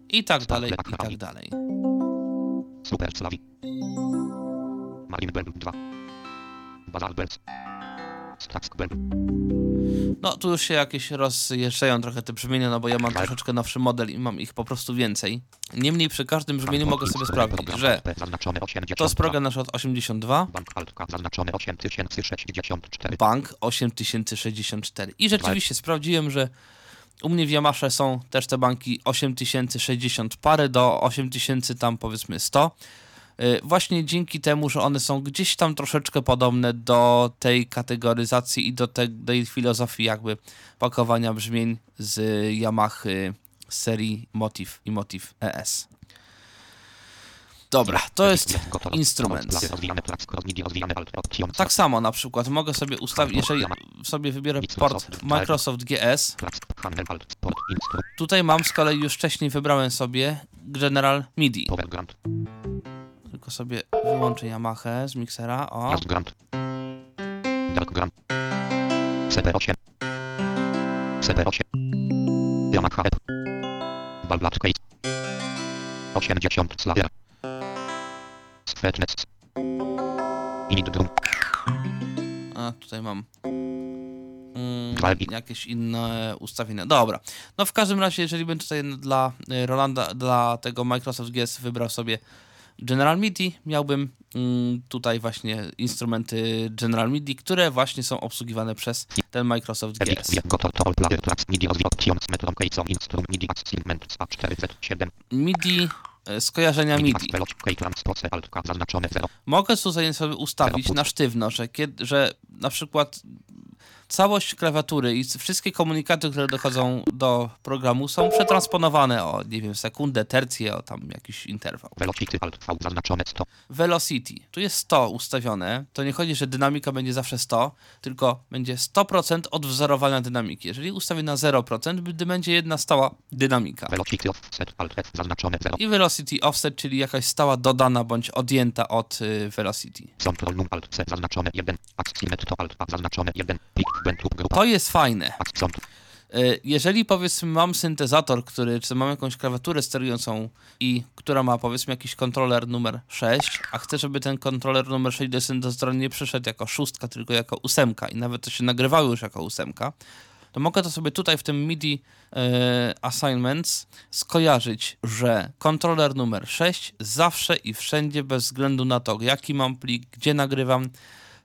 I tak dalej, i tak dalej. Super Slavi. Marine Bell 2 No tu już się jakieś rozjeżdżają trochę te brzmienia, no bo ja mam troszeczkę nowszy model i mam ich po prostu więcej. Niemniej przy każdym brzmieniu mogę sobie sprawdzić, że Zaznaczone 80 to jest program nasz od 82, Bank Altka zaznaczone 8064 Bank 8064. I rzeczywiście sprawdziłem, że u mnie w Yamasze są też te banki 8060 parę do 8000 tam powiedzmy 100. Y, Właśnie dzięki temu, że one są gdzieś tam troszeczkę podobne do tej kategoryzacji i do te, tej filozofii jakby pakowania brzmień z Yamaha serii Motiv i Motiv ES. Dobra, to jest instrument. Tak samo na przykład mogę sobie ustawić, jeżeli sobie wybiorę port Microsoft GS, tutaj mam z kolei już wcześniej wybrałem sobie General MIDI. Tylko sobie wyłączę Yamaha z miksera, o. grant, dark grant, CP8, CP8, Yamaha F, Balblat Case, 80 Slayer, Svetnets, Init Drum, A, tutaj mam. Mm, jakieś inne ustawienia. Dobra. No w każdym razie, jeżeli bym tutaj dla y, Rolanda, dla tego Microsoft GS wybrał sobie General MIDI, miałbym mm, tutaj właśnie instrumenty General MIDI, które właśnie są obsługiwane przez ten Microsoft GS. MIDI, rozwij, option, z metron, Case, instrum, MIDI, assignment, A4Z7, MIDI, y, skojarzenia MIDI, MIDI. Veloci, K-Trans, Proce, Alt, K, zaznaczone 0, Mogę tutaj sobie ustawić na sztywno, że, kiedy, że na przykład całość klawiatury i wszystkie komunikaty, które dochodzą do programu są przetransponowane o, nie wiem, sekundę, tercję, o tam jakiś interwał. Velocity, Alt, V, zaznaczone 100, Velocity. Tu jest 100 ustawione. To nie chodzi, że dynamika będzie zawsze 100, tylko będzie 100% odwzorowania dynamiki. Jeżeli ustawię na 0%, gdy będzie jedna stała dynamika. Velocity, Offset, Alt, F, zaznaczone 0, I velocity offset, czyli jakaś stała dodana bądź odjęta od y, velocity. Control, Alt, C, zaznaczone 1, Aximet, to Alt, A, zaznaczone 1, Pik, To jest fajne. Y, Jeżeli powiedzmy mam syntezator, który, czy mam jakąś klawiaturę sterującą i która ma powiedzmy jakiś kontroler numer 6, a chcę, żeby ten kontroler numer 6 do syntezatora nie przyszedł jako szóstka, tylko jako ósemka i nawet to się nagrywało już jako ósemka, to mogę to sobie tutaj w tym MIDI y, assignments skojarzyć, że kontroler numer 6 zawsze i wszędzie bez względu na to, jaki mam plik, gdzie nagrywam,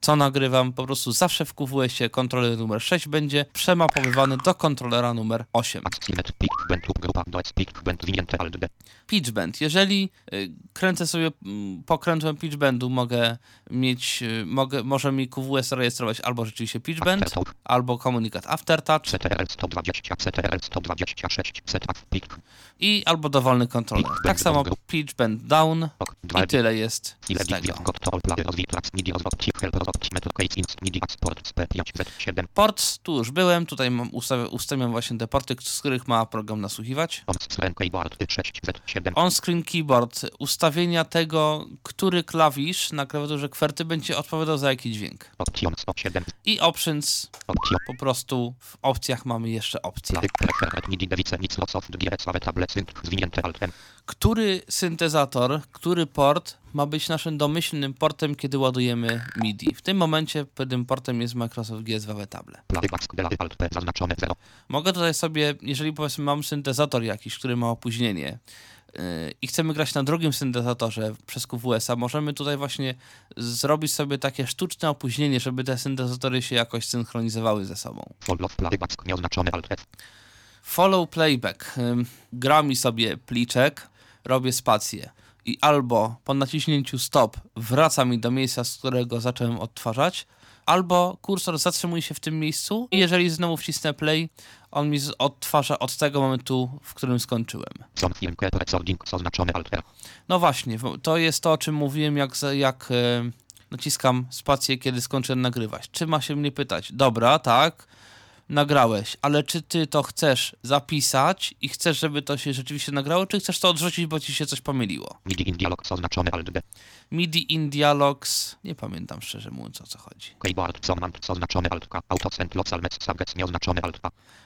co nagrywam, po prostu zawsze w QWS-ie kontroler numer 6 będzie przemapowywany do kontrolera numer 8. Aximet, Pik, Bent lub grupa, do S, Pik, Bent, zwinięte Alt, D, Pitch bend. Jeżeli y, kręcę sobie mm, pokrętłem pitch bendu, mogę mieć, y, mogę, może mi QWS rejestrować albo rzeczywiście pitch bend, Aftertalk, albo komunikat aftertouch CTRL 120, CTRL 126, Setup, Pik, i albo dowolny kontroler. Tak samo down. pitch bend down Ok, 2, i tyle jest z tego. Got to all player rozwij tracks MIDI rozwój help rozwój metal case inst MIDI export SP5 Z7 Port, tu już byłem, tutaj mam ustawiam, ustawiam właśnie te porty, z których ma program nasłuchiwać. on screen keyboard 6 Z7 On-screen keyboard, ustawienia tego, który klawisz na klawiaturze kwerty będzie odpowiadał za jaki dźwięk. option 107 I options, option po prostu w opcjach mamy jeszcze M. Który syntezator, który port ma być naszym domyślnym portem, kiedy ładujemy MIDI? W tym momencie tym portem jest Microsoft GSW Table. platyk back delay alt P zaznaczone 0 Mogę tutaj sobie, jeżeli powiedzmy mam syntezator jakiś, który ma opóźnienie yy, i chcemy grać na drugim syntezatorze przez QWS-a, możemy tutaj właśnie zrobić sobie takie sztuczne opóźnienie, żeby te syntezatory się jakoś synchronizowały ze sobą. follow alt F playback. Ym, Gra mi sobie pliczek, robię spację i albo po naciśnięciu stop wraca mi do miejsca, z którego zacząłem odtwarzać, albo kursor zatrzymuje się w tym miejscu i jeżeli znowu wcisnę play, on mi odtwarza od tego momentu, w którym skończyłem. No właśnie, to jest to, o czym mówiłem, jak, jak e, naciskam spację, kiedy skończę nagrywać. Czy ma się mnie pytać? Dobra, tak, nagrałeś, ale czy ty to chcesz zapisać i chcesz, żeby to się rzeczywiście nagrało, czy chcesz to odrzucić, bo ci się coś pomyliło? MIDI in dialog oznaczone alt D. MIDI in dialogs, nie pamiętam szczerze mówiąc o co chodzi. keyboard command oznaczone alt K. Auto send local message subject nieoznaczone alt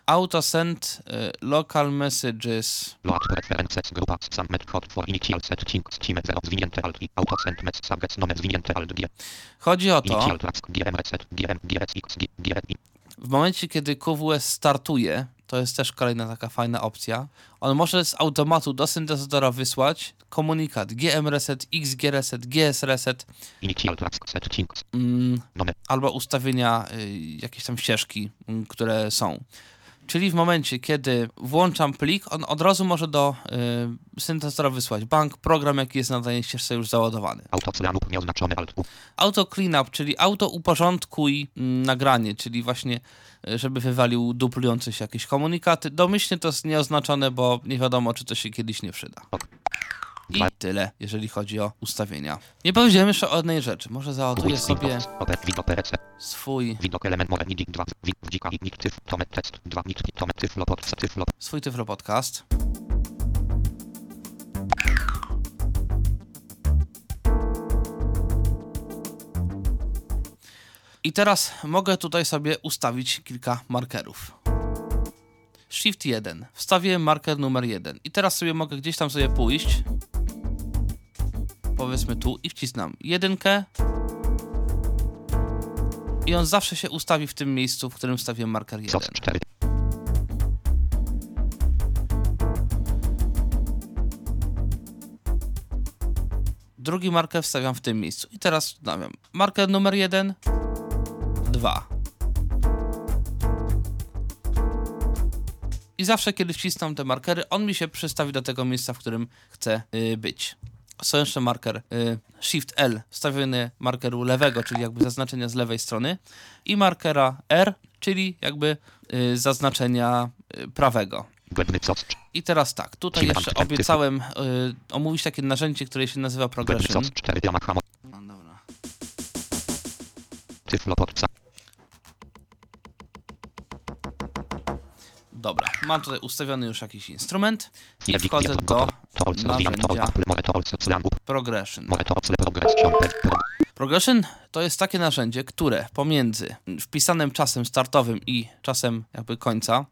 Autosend e, local messages, load preferences grupa submit code for initial settings team 0 zwinięte alt I. Auto send message subject nomen zwinięte alt G. Chodzi o to, initial tracks GM reset GM GM w momencie, kiedy QWS startuje, to jest też kolejna taka fajna opcja, on może z automatu do syntezatora wysłać komunikat GM reset, XG reset, GS reset. Mm, albo ustawienia y, jakieś tam ścieżki, mm, które są. Czyli w momencie, kiedy włączam plik, on od razu może do y, syntezatora wysłać bank, program, jaki jest na danej ścieżce już załadowany. Auto cleanup nieoznaczony alt U. Auto cleanup, czyli auto uporządkuj mm, nagranie, czyli właśnie y, żeby wywalił duplujące się jakieś komunikaty. Domyślnie to jest nieoznaczone, bo nie wiadomo, czy to się kiedyś nie przyda. Ok. I tyle, jeżeli chodzi o ustawienia. Nie powiedziałem jeszcze o jednej rzeczy. Może załaduję sobie swój, widok element more midik 2, wid, wdzika i nik tyf, tomet test 2, nik tomet tyflo pod tyflo swój Tyflo Podcast. I teraz mogę tutaj sobie ustawić kilka markerów. Shift 1. Wstawiłem marker numer 1. I teraz sobie mogę gdzieś tam sobie pójść. Powiedzmy tu i wcisnam jedynkę. I on zawsze się ustawi w tym miejscu, w którym wstawiłem marker 1. SOS 4, Drugi marker wstawiam w tym miejscu. I teraz wstawiam marker numer 1, 2. I zawsze, kiedy wcisnę te markery, on mi się przystawi do tego miejsca, w którym chcę y, być. Są jeszcze marker y, Shift L, wstawiony markeru lewego, czyli jakby zaznaczenia z lewej strony, i markera R, czyli jakby y, zaznaczenia y, prawego. I teraz tak, tutaj jeszcze obiecałem omówić takie narzędzie, które się nazywa Progression. SOS 4, Yamaha, mo- No, dobra. Dobra, mam tutaj ustawiony już jakiś instrument i wchodzę do narzędzia. Progression. progression, pro, Progression to jest takie narzędzie, które pomiędzy wpisanym czasem startowym i czasem jakby końca,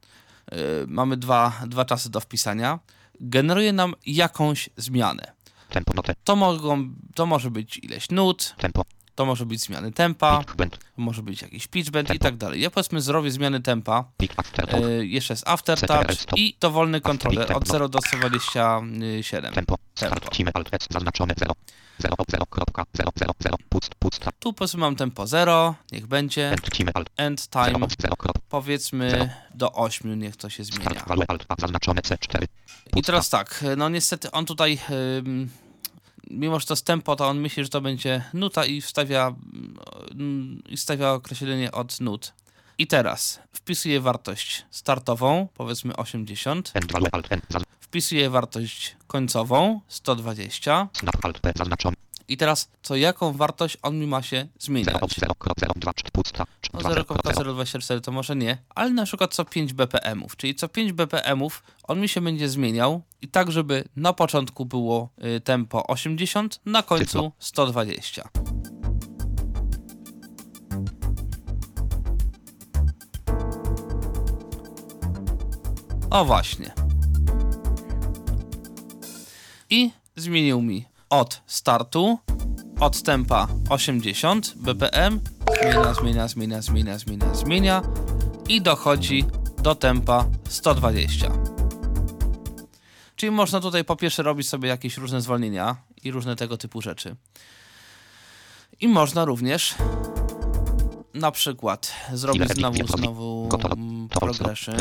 yy, mamy dwa, dwa czasy do wpisania, generuje nam jakąś zmianę. To, mogą, to może być ileś nut, tempo, to może być zmiany tempa, może być jakiś pitch bend i tak dalej. Ja powiedzmy zrobię zmiany tempa, yy, jeszcze jest aftertouch i dowolny kontroler od tempo. 0 do 127. tempo, Tempo. zaznaczone 0, 0, 0, kropka, 0, 0, 0, pust, pusta, Tu powiedzmy mam tempo 0, niech będzie, end, cimy, alt, end 0, time. 0, krop, powiedzmy do 8, niech to się zmienia. start, value, alt, A, zaznaczone C4, I teraz tak, no niestety on tutaj, ym, mimo że to jest tempo, to on myśli, że to będzie nuta i wstawia, i stawia określenie od nut. I teraz wpisuję wartość startową, powiedzmy 80, end, value, alt, N, zaz- wpisuję wartość końcową 120 i teraz co jaką wartość on mi ma się 0, zmieniać. 0, krop, 0, 2, 4, pusta, No 2, 0, krop, 0, 0,024 to może nie, ale na przykład co 5 BPM-ów, czyli co 5 BPM-ów on mi się będzie zmieniał i tak, żeby na początku było y, tempo 80, na końcu Tyflo. 120. O właśnie. I zmienił mi od startu, od tempa 80 BPM, zmienia, zmienia, zmienia, zmienia, zmienia, zmienia i dochodzi do tempa 120. Czyli można tutaj po pierwsze robić sobie jakieś różne zwolnienia i różne tego typu rzeczy. I można również na przykład zrobić znowu, znowu progression.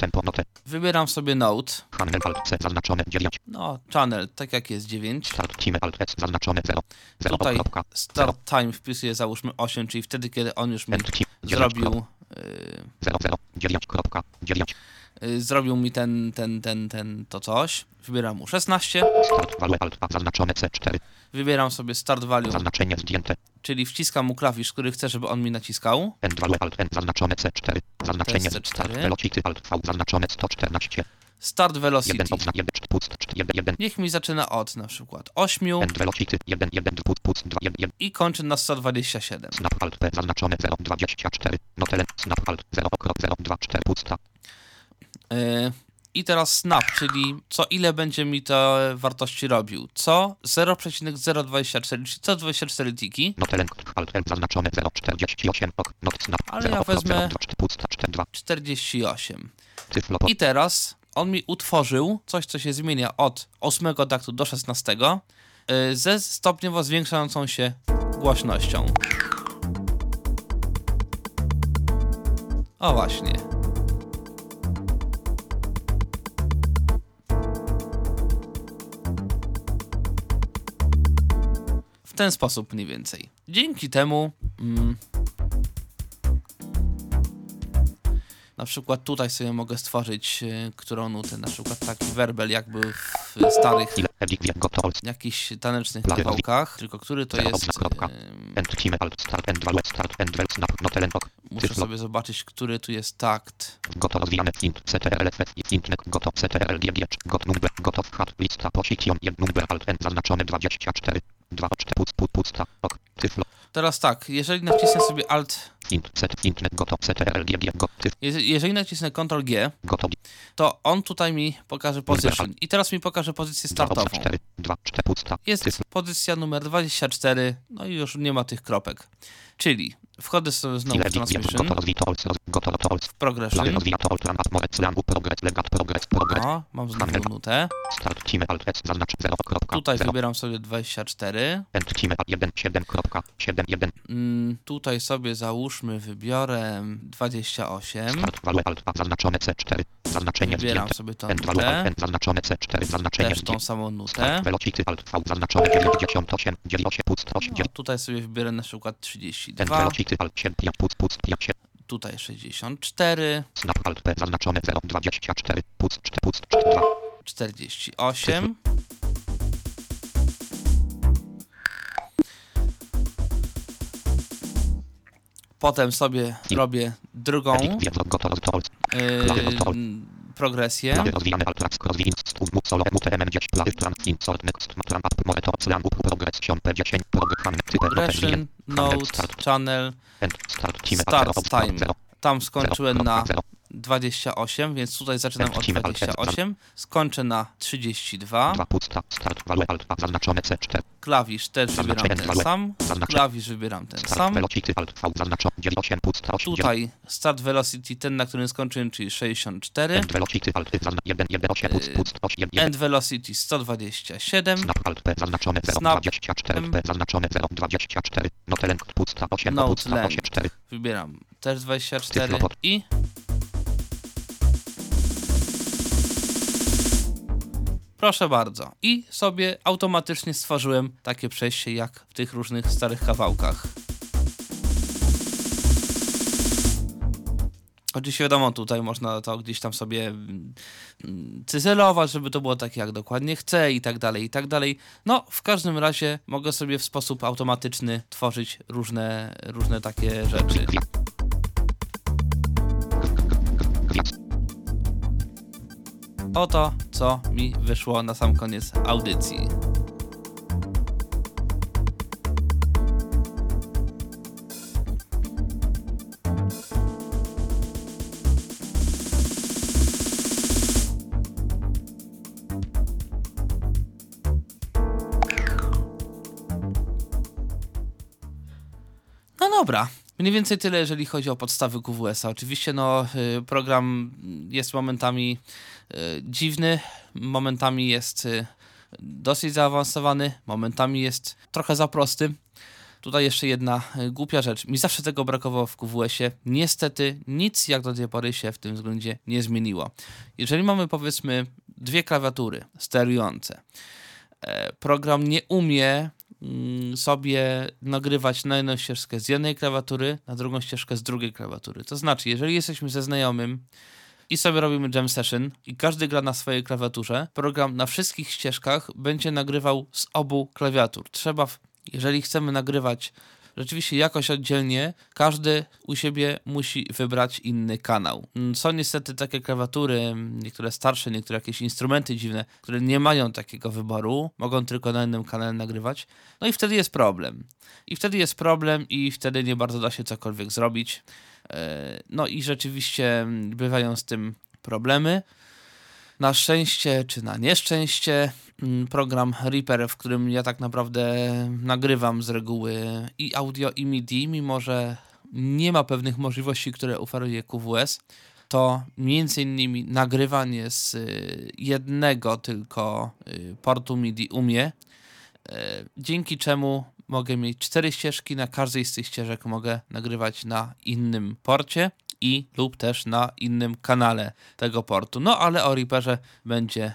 Tempo, note, Wybieram sobie Note, handel, alt, C, zaznaczone 9, no channel, tak jak jest 9. start, cimy, alt, S, zaznaczone 0, 0, Tutaj kropka, start time wpisuję załóżmy 8, czyli wtedy, kiedy on już mi end, cim, 9, zrobił, krop, y, 0, 0, 9, kropka, 9, y, zrobił mi ten, ten, ten, ten, to coś. Wybieram mu 16, start, value, alt, zaznaczone C4, wybieram sobie start value, zaznaczenie zdjęte, czyli wciskam mu klawisz, który chcę, żeby on mi naciskał. end, value, alt, N, zaznaczone C4, zaznaczenie, To jest C4. start, velocity, alt, V, zaznaczone 114, Start 1, velocity. odznak 1, pust, 1, 1, Niech mi zaczyna od na przykład 8 end, velocity, 1, 1, pust, pust, 2, 1, 1, i kończy na 127. snap, alt, P, zaznaczone 0, 24, notele, snap, alt, 0, okrop, 0, 2, 4, pusta, Yy, I teraz snap, czyli co ile będzie mi te wartości robił. Co 0,024, czyli co 24 tiki. L, zaznaczone 0, 48, ok, not, snap, Ale 0, ja wezmę- 0, 2, 4, pusta, 4, 2, 48. cyflo, I teraz on mi utworzył coś, co się zmienia od 8 taktu do 16 yy, ze stopniowo zwiększającą się głośnością. O właśnie. Ten sposób mniej więcej. Dzięki temu mm, na przykład tutaj sobie mogę stworzyć y, którą nutę, na przykład taki werbel jakby w starych jakichś tanecznych kawałkach, tylko który to jest... ok. Muszę sobie zobaczyć, który tu jest takt. Goto rozwijane int ctrl f intnek goto ctrl gg got number gotow hat lista position 1 number alt zaznaczone 24 2 4 puc puc pusta ok tyflo Teraz tak, jeżeli nacisnę sobie Alt, int set intnek goto ctrl gg got tyf je- jeżeli nacisnę Ctrl G, goto to on tutaj mi pokaże position. I teraz mi pokaże pozycję 2 startową. 4 2 4 pusta Jest tyflo pozycja numer 24, no i już nie ma tych kropek. Czyli wchodzę sobie znowu w Transmission, w Progression. O, mam znowu nutę. start time alt s zaznacz 0 kropka Tutaj 0 wybieram sobie 24. end time 1 7 kropka 7 1 Mm, tutaj sobie załóżmy, wybiorę 28. start value alt a zaznaczone c4 zaznaczenie Wybieram sobie tą nutę. zaznaczone c4 zaznaczenie Też tą samą nutę. Start velocity alt v zaznaczone 98 98 pust 8 No, tutaj sobie wybierę na przykład end 32. velocity alt 7 5 pust pust 5 7 Tutaj 64. snap alt p zaznaczone 0 24 pust 4 pust 2 48. Potem sobie robię drugą. Yy, progresję. Plany rozwijane alt rax rozwij inst mu solo mute 10 plany plan insert next matran up more to slangu progress 10 program type Progression, Note, Channel, start time. Tam skończyłem na 0 28, więc tutaj zaczynam od Lecimy, ale- 28. Skończę na 32. 2 pusta start value alt a zaznaczone c4 Klawisz też wybieram ten sam. Klawisz wybieram ten sam. velocity alt v zaznaczone 98 pusta 8 Tutaj start velocity, ten na którym skończyłem, czyli 64. end velocity alt zaznacz 1 1 8 pust pust 8 1 End velocity 127. snap alt p zaznaczone 0 Snap. 24 p zaznaczone 0 24 note length pusta 8 Note pusta length. 8 4 Wybieram też 24 Tyflopod. i Proszę bardzo. I sobie automatycznie stworzyłem takie przejście jak w tych różnych starych kawałkach. Oczywiście wiadomo, tutaj można to gdzieś tam sobie mm, cyzelować, żeby to było takie jak dokładnie chcę i tak dalej, i tak dalej. No, w każdym razie mogę sobie w sposób automatyczny tworzyć różne, różne takie rzeczy. Oto, co mi wyszło na sam koniec audycji. Mniej więcej tyle, jeżeli chodzi o podstawy QWS-a. Oczywiście no, y, program jest momentami y, dziwny, momentami jest y, dosyć zaawansowany, momentami jest trochę za prosty. Tutaj jeszcze jedna głupia rzecz. Mi zawsze tego brakowało w QWS-ie. Niestety nic jak do tej pory się w tym względzie nie zmieniło. Jeżeli mamy powiedzmy dwie klawiatury sterujące, e, program nie umie sobie nagrywać na jedną ścieżkę z jednej klawiatury, na drugą ścieżkę z drugiej klawiatury. To znaczy, jeżeli jesteśmy ze znajomym i sobie robimy jam session i każdy gra na swojej klawiaturze, program na wszystkich ścieżkach będzie nagrywał z obu klawiatur. Trzeba, jeżeli chcemy nagrywać rzeczywiście jakoś oddzielnie, każdy u siebie musi wybrać inny kanał. Mm, Są niestety takie klawiatury, mm, niektóre starsze, niektóre jakieś instrumenty dziwne, które nie mają takiego wyboru, mogą tylko na innym kanale nagrywać. No i wtedy jest problem. I wtedy jest problem i wtedy nie bardzo da się cokolwiek zrobić. E, No i rzeczywiście mm, bywają z tym problemy. Na szczęście czy na nieszczęście program Reaper, w którym ja tak naprawdę nagrywam z reguły i audio i MIDI, mimo że nie ma pewnych możliwości, które oferuje QWS, to między innymi nagrywanie z y, jednego tylko y, portu MIDI umie, y, dzięki czemu mogę mieć cztery ścieżki, na każdej z tych ścieżek mogę nagrywać na innym porcie i lub też na innym kanale tego portu. No ale o Reaperze będzie mm,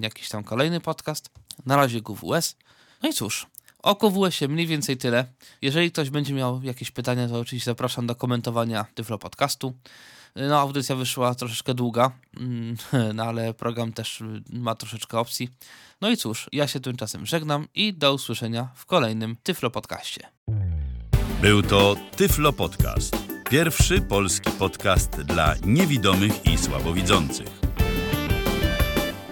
jakiś tam kolejny podcast. Na razie GWS. No i cóż, o QWS-ie mniej więcej tyle. Jeżeli ktoś będzie miał jakieś pytania, to oczywiście zapraszam do komentowania Tyflo Podcastu. No, audycja wyszła troszeczkę długa, mm, <laughs> no ale program też ma troszeczkę opcji. No i cóż, ja się tymczasem żegnam i do usłyszenia w kolejnym Tyflo Podcaście. Był to Tyflo Podcast. Pierwszy polski podcast dla niewidomych i słabowidzących.